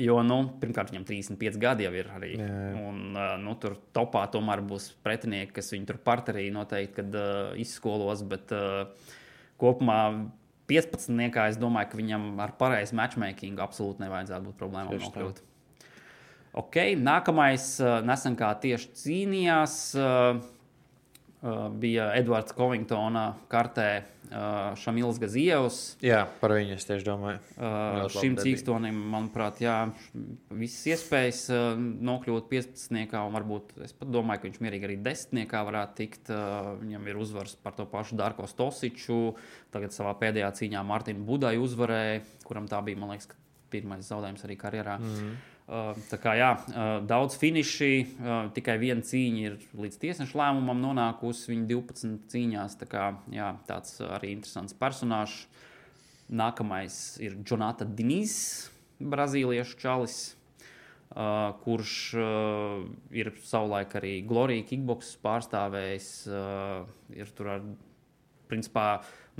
jo, nu, pirmkārt, viņam 35 gadi jau ir arī. Jā, jā. Un, uh, nu, tur topā tomēr būs pretinieki, kas viņu tur parterī noteikti kad, uh, izskolos. Bet uh, kopumā 15. es domāju, ka viņam ar pareizu matchmaking absolūti nevajadzētu būt problēmām Tieši tā. Nokļūt. Ok, nākamais uh, nesen kā tieši cīnījās. Bija Edvards Covingtona kartē Šamils Gazievs. Jā, par viņu es tieši domāju. Uh, šim cīkstonim, manuprāt, jā, visas iespējas nokļūt 15. un varbūt es pat domāju, ka viņš mierīgi arī 10. varētu tikt. Viņam ir uzvars par to pašu Darko Stosiču. Tagad savā pēdējā cīņā Mārtiņu Budai uzvarēja, kuram tā bija, man liekas, ka pirmais zaudējums arī karjerā. Mm. Uh, tā kā jā, uh, daudz finiši, uh, tikai viena cīņa ir līdz tiesneša lēmumam nonākusi. Viņa 12 cīņās. Tā kā, jā, tāds arī interesants personāžs. Nākamais ir Jonata Dinīs, brazīliešu čalis, uh, kurš uh, ir savulaik arī Glorija Kickbox pārstāvējis. Uh, ir tur ar, principā,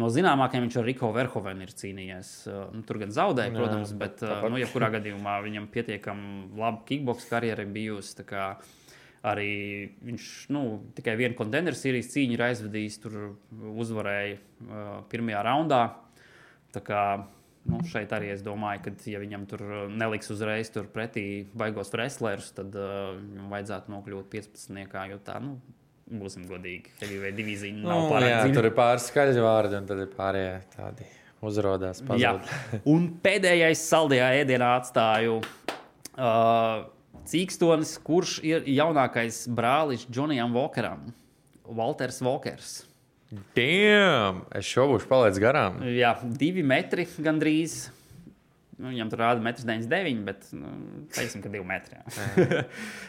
no zināmākajiem viņš ar Riko Verhovenu ir cīnījies. Uh, nu, tur gan zaudēja, Jā, protams, bet uh, tāpat. nu, jebkurā gadījumā viņam pietiekami laba kickbox karjera bijusi. Arī viņš nu, tikai vienu konteneru sērijas cīņu ir aizvadījis, tur uzvarēja uh, pirmajā raundā. Tā kā nu, šeit arī es domāju, ka, ja viņam tur neliks uzreiz tur pretī baigos wrestlerus, tad uh, viņam vajadzētu nokļūt 15. jo tā, nu, būsim godīgi, heavyweight divīzija Nu, nav jā, pārāk dziļa. tur ir pāris skaļi vārdi, un tad ir pārējie tādi uzrādās. Jā, un pēdējais saldajā ēdienā atstāju uh, Cīkstonis, kurš ir jaunākais brālis Džonijam Walkeram, Walters Walkers. Damn! Es šo būšu palaidis garām. Jā, divi metri gandrīz. Nu, viņam tur rāda 1,99 m, bet nu, teiksim, ka 2 metri. jā.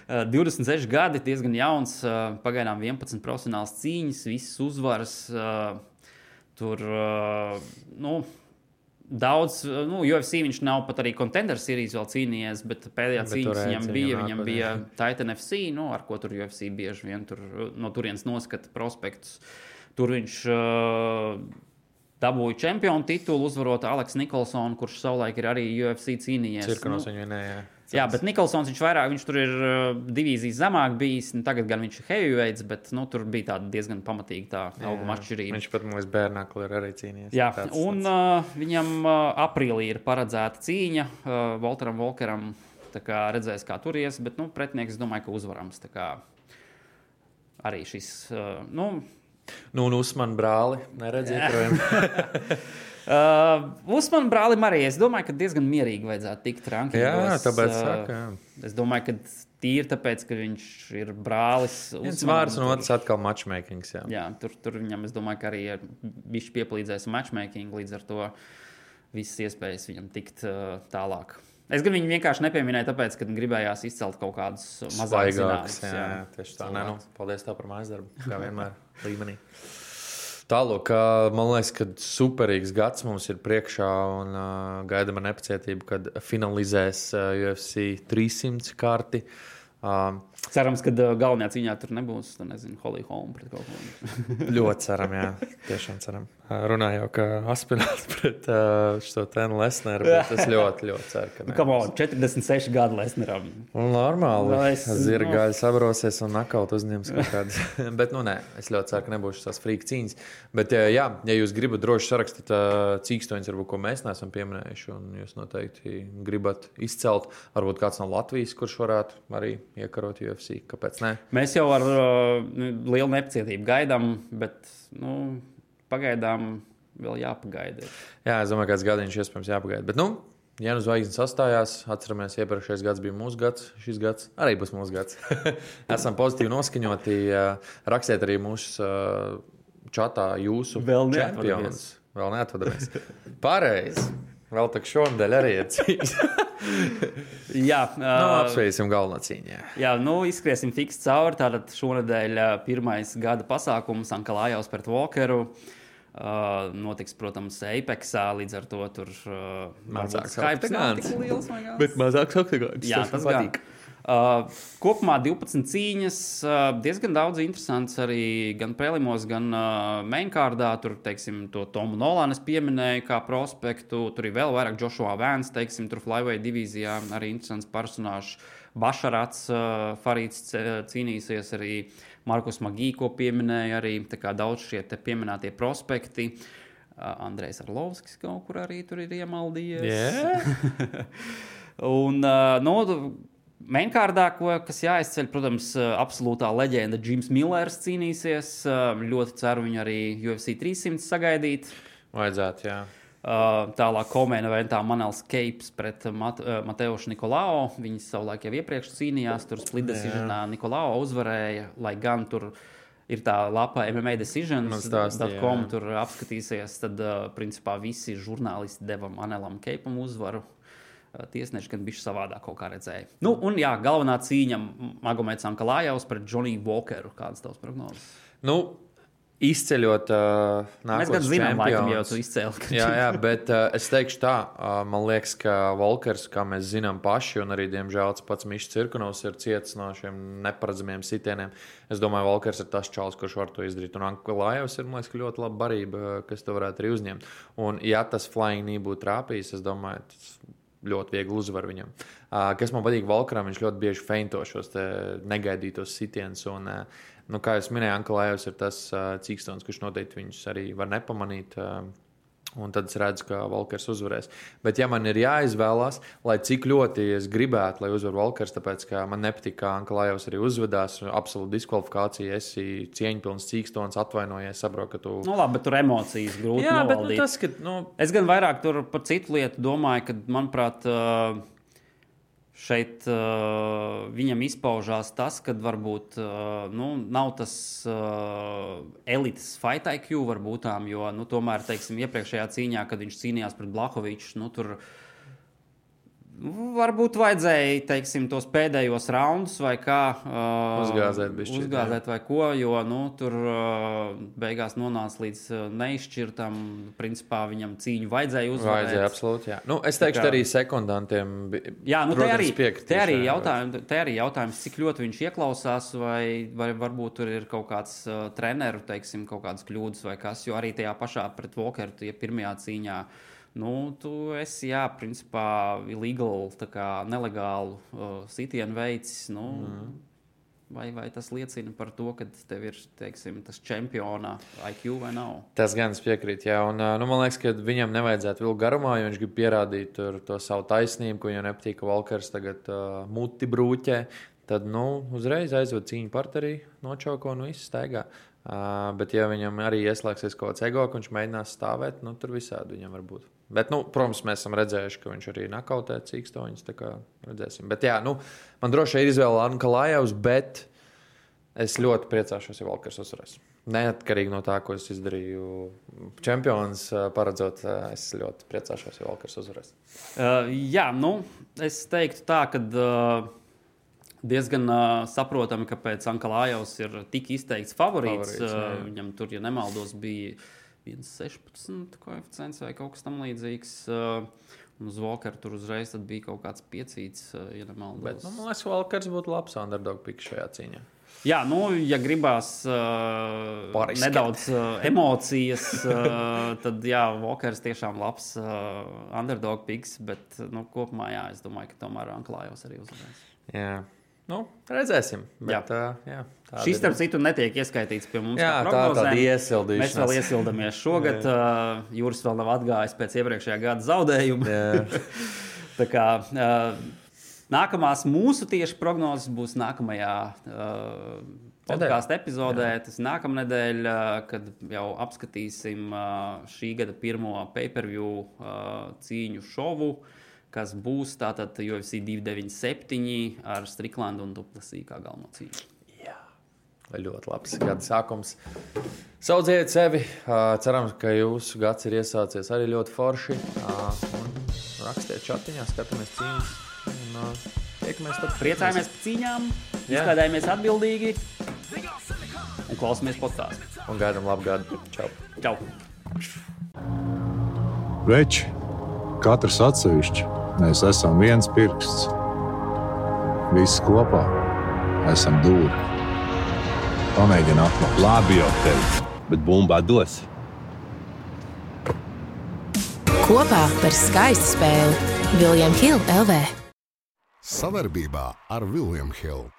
Uh, 26 gadi, diezgan jauns, uh, pagaidām 11 profesionāls cīņas, visas uzvaras. uh, Tur nu, daudz, nu, UFC viņš nav pat arī contender sērijas vēl cīnījies, bet pēdējā Bet tur viņam bija. Viņam bija. Titan FC, nu, ar ko tur UFC bieži vien tur, no turienes noskata prospektus. Tur viņš uh, dabūja čempionu titulu, uzvarot Aleksu Nikolsonu, kurš savulaik ir arī UFC cīnījies. Cirkanos Nu, viņu vinēja. Jā, bet Nikolsons viņš vairāk, viņš tur ir uh, divīzijas zemāk bijis. nu, Tagad gan viņš ir heavyweights, bet nu, tur bija tāda diezgan pamatīga tā auguma atšķirība. Viņš pat mūsu bērnākli ir arī cīnījies. Jā, Tāds- un tāds- uh, viņam uh, aprīlī ir paredzēta cīņa uh, Walteram Volkeram. Kā redzēs, kā tur ies, bet nu, pretinieks domāju, ka uzvarams. Kā Arī šis. Uh, nu, Nu, un Usman brāli projām. uh, Uzman brālim arī es domāju, ka diezgan mierīgi vajadzētu tikt rankingos. Jā, tāpēc Uh, saka, jā. Es domāju, ka tīri tāpēc, ka viņš ir brālis. Viens vārds un otrs atkal matchmakings. Jā. Jā, tur, tur viņam, es domāju, ka arī viņš piepalīdzēs matchmaking, līdz ar to visas iespējas viņam tikt uh, tālāk. Es gan viņu vienkārši nepieminēju, tāpēc, ka gribējās izcelt kaut kādus mazāk zināmus. Jā, jā, tieši tā. Nē, nu, paldies tev par mājas darbu. Kā vienmēr līmenī. Tālāk, man liekas, ka superīgs gads mums ir priekšā un uh, gaidām ar nepacietību, kad finalizēs uh, UFC 300 karti. Uh, Cerams, ka uh, galvenajā cīņā tur nebūs, tu nezinu, Holly Holm pret kaut ko. ļoti ceram, jā, tiešām ceram. Runāju, ka Aspinals pret uh, šo tēnu Lesneru, es ļoti, ļoti ceru, ka. Kam on, 46 gadu Lesneram. Un normāli. Nu, Es, es- Zirgāļi sabrosies un nakaut uzņems kaut kādas. Bet, nu, nē, es ļoti ceru, ka nebūs tās frīka cīņas. Bet, jā, ja jūs gribat droši sarakstīt uh, cīkstoņus, varbūt, ko mēs neesam pieminējuši, un jūs noteikti gribat izcelt, varbūt kāds no Latvijas, kurš varētu arī iekarot UFC. Kāpēc ne? Mēs jau ar uh, lielu nepacietību gaidām, bet nu, pagaidām vēl jāpagaida. Jā, es domāju, ka kāds gadiņš iespējams jāpagaida. Bet, nu, ja nu zvaigznes sastājās, atceramies, iepriekšējais gads bija mūsu gads, šis gads arī būs mūsu gads. Esam pozitīvi noskaņoti. Rakstiet arī mūsu eh, čatā jūsu Vēl čempionus. Vēl neatvadamies. Pareizi. Vēl tā šonadēļ arī ir cīņas. Jā, nu, uh, apsveicam galveno cīņu. jā. Jā, nu, izskriesim fiks cauri. Tātad šonadēļ ā, pirmais gada pasākums Ankalājos pret Walkeru. Uh, notiks, protams, Apexā, līdz ar to tur uh, Mazāks liels. vai kas? Bet mazāks oktagonis. Jā, tas gan. Uh, kopumā 12 cīņas, uh, diezgan daudz interesants arī gan prelimos, gan uh, mainkārdā. Tur, teiksim, to Tomu Nolānu es pieminēju kā prospektu. Tur ir vēl vairāk Joshua Vans, teiksim, tur Flyweight divīzijā arī interesants personāžs. Bašarats, uh, Farīds c- cīnīsies arī Markus Magī, ko pieminēja arī. Daudz šie pieminētie prospekti. Uh, Andrejs Arlovskis kaut kur arī tur ir iemaldījies. Jā. Un, uh, nu, Mainkārdā, ko, kas jāizceļ, protams, absolūtā leģenda Džims Millers cīnīsies. Ļoti ceru viņu arī UFC 300 sagaidīt. Vajadzētu, jā. Tālāk, komēna ventā Manels Keips pret Mat Mateušu Nikolao. Viņi savulaik jau iepriekš cīnījās, tur split decisionā Nikolao uzvarēja, lai gan tur ir tā lapa MMA Man decisions, stāstīja, com, jā. tur apskatīsies, tad, principā, visi žurnālisti deva Manelam Keipam uzvaru. Uh, Tiesneši gan bija savādāk kaut kā redzēja. Nu, un jā, galvenā cīņa Magomeds Ankalājovs pret Johnny Walkeru. Kādas tavas prognozes? Nu, izceļot uh, Mēs gan zinām, laikam jau tu izcēli. Jā, jā, bet uh, es teikšu tā, uh, man liekas, ka Volkers, kā mēs zinām paši, un arī, diemžēl, pats Mišs Cirkunovs ir cietis no šiem neparedzamiem sitieniem. Es domāju, Volkers ir tas čels, kurš var to izdarīt. Un Anklājevs ir, man liekas, ka ļoti laba barība, kas to varētu arī uzņemt. Un, ja tas flying knee būtu trāpījis, es domāju, tas ļoti viegli uzvar viņam. Uh, kas man patīk Volkeram, viņš ļoti bieži feinto šos negaidītos sitienus. Un, uh, nu, kā jau minēju, Anklājevs ir tas uh, cīkstons, kurš noteikti viņus arī var nepamanīt. Uh, Un tad es redzu, ka Volkers uzvarēs. Bet, ja man ir jāizvēlās, lai cik ļoti es gribētu, lai uzvarētu Volkers, tāpēc ka man nepatīk, kā Anklājovs arī uzvedās, absolūti diskvalifikācija, esi cieņpilns cīkstons, atvainojies, saprotu, ka tu. Nu, labi, bet tur emocijas grūti. Jā, bet nu, novaldīt. tas, ka. Nu, Es gan vairāk par citu lietu domāju, ka, manuprāt, ā, šeit ā, viņam izpaužās tas, ka varbūt ā, nu, nav tas ā, elites fight IQ, varbūt jo nu, tomēr, teiksim, iepriekšējā cīņā, kad viņš cīnījās pret Blahoviču, nu, tur nu, varbūt vajadzēja, teiksim, tos pēdējos raundus vai kā. ā, Uzgāzēt bišķīt, Uzgāzēt vai ko, jo, nu, tur ā, beigās nonāca līdz ā, neizšķirtam, principā viņam cīņu vajadzēja uzvarēt. Vajadzēja absolūti. Jā. Nu, es teikšu, kā- arī sekundantiem bija. Jā, nu, te protams, arī, piekritīšu, te, arī jā, jautājum, te arī jautājums, cik ļoti viņš ieklausās, vai, vai varbūt tur ir kaut kāds uh, treneru, teiksim, kaut kādas kļūdas vai kas. Jo arī tajā pašā pret Walkeru, tie pirmajā cīņā, nu, tu esi, jā, principā, illegal, tā kā nelegālu uh, sitienu veids. Nu, mm. Vai, vai tas liecina par to, ka tev ir teiksim, tas čempiona IQ vai nav? Tas gan es piekrītu. Jā, un, ā, nu, man liekas, ka viņam nevajadzētu vilkt garumā, jo viņš grib pierādīt tur to savu taisnību, ko viņam nepatīk, ka Valkars tagad uh, muti brūķē. Tad nu, uzreiz aizved cīņu partnerī, nočauko un viss staigā. Uh, bet, ja viņam arī ieslēgsies kaut kāds ego, ka viņš mēģinās stāvēt, nu, tur visādi viņam var būt. Bet, nu, protams, mēs esam redzējuši, ka viņš arī nakautē cīkstoņus. tā kā Redzēsim. Bet, jā, nu, man droši vien ir izvēle Anka Lajavs, bet es ļoti priecāšos, ja Valkars uzvarēs. Neatkarīgi no tā, ko es izdarīju čempions, ā, paredzot, ā, es ļoti priecāšos, ja Valkars uzvarēs. Uh, jā, nu, es teiktu tā, ka uh, diezgan uh, saprotami, ka pēc Ankalājos ir tik izteikts favorīts. Favorīts, uh, viņam tur, ja nemaldos, bija 1,16 koeficients vai kaut kas tamlīdzīgs. Uh, un uz Walkeru tur uzreiz tad bija kaut kāds piecīts, uh, ja nemaldos. Bet, nu, man liekas, Valkars būtu labs underdog piks šajā cīņā. Jā, nu, ja gribās uh, Pariskēt. nedaudz uh, emocijas, uh, tad jā, Walkers tiešām labs uh, underdog piks, bet nu, kopumā jā, es domāju, ka tomēr Anklājos arī uzvarēs. Jā. Nu, redzēsim. Jā. Bet, jā. Jā, tāda Šis, ir. starp citu, netiek ieskaitīts pie mums. Jā, tā tāda prognozēm. iesildīšanās. Mēs vēl iesildamies šogad. Uh, Jūras vēl nav atgājis pēc iepriekšējā gada zaudējuma. Jā. Tā kā, uh, nākamās mūsu tieši prognozes būs nākamajā uh, podkāstu epizodē. Tas ir nākamā nedēļa, uh, kad jau apskatīsim uh, šī gada pirmo pay-per-view uh, cīņu šovu. Kas būs tātad UFC 297 ar Striklandu un Duplasī kā galveno cīņu. Ļoti labs gada sākums. Saudziet sevi. Cerams, ka jūsu gads ir iesācies arī ļoti forši. Rakstiet chatiņā, skatāmies cīņas. Un, Tiekamies tad. Priecājamies par cīņām, Jā. izklaidējamies atbildīgi un klausāmies podkāstu. Un gaidām labu gadu. Čau! Čau! Veči, katrs atsevišķi, mēs esam viens pirksts. Visi kopā esam dūri. Pamēģini atklāt. Labi jau tevi, bet bumbā dos. Kopā par skaistu spēli Viljams Hilde LV. Savarbībā ar Vilnius Hilu.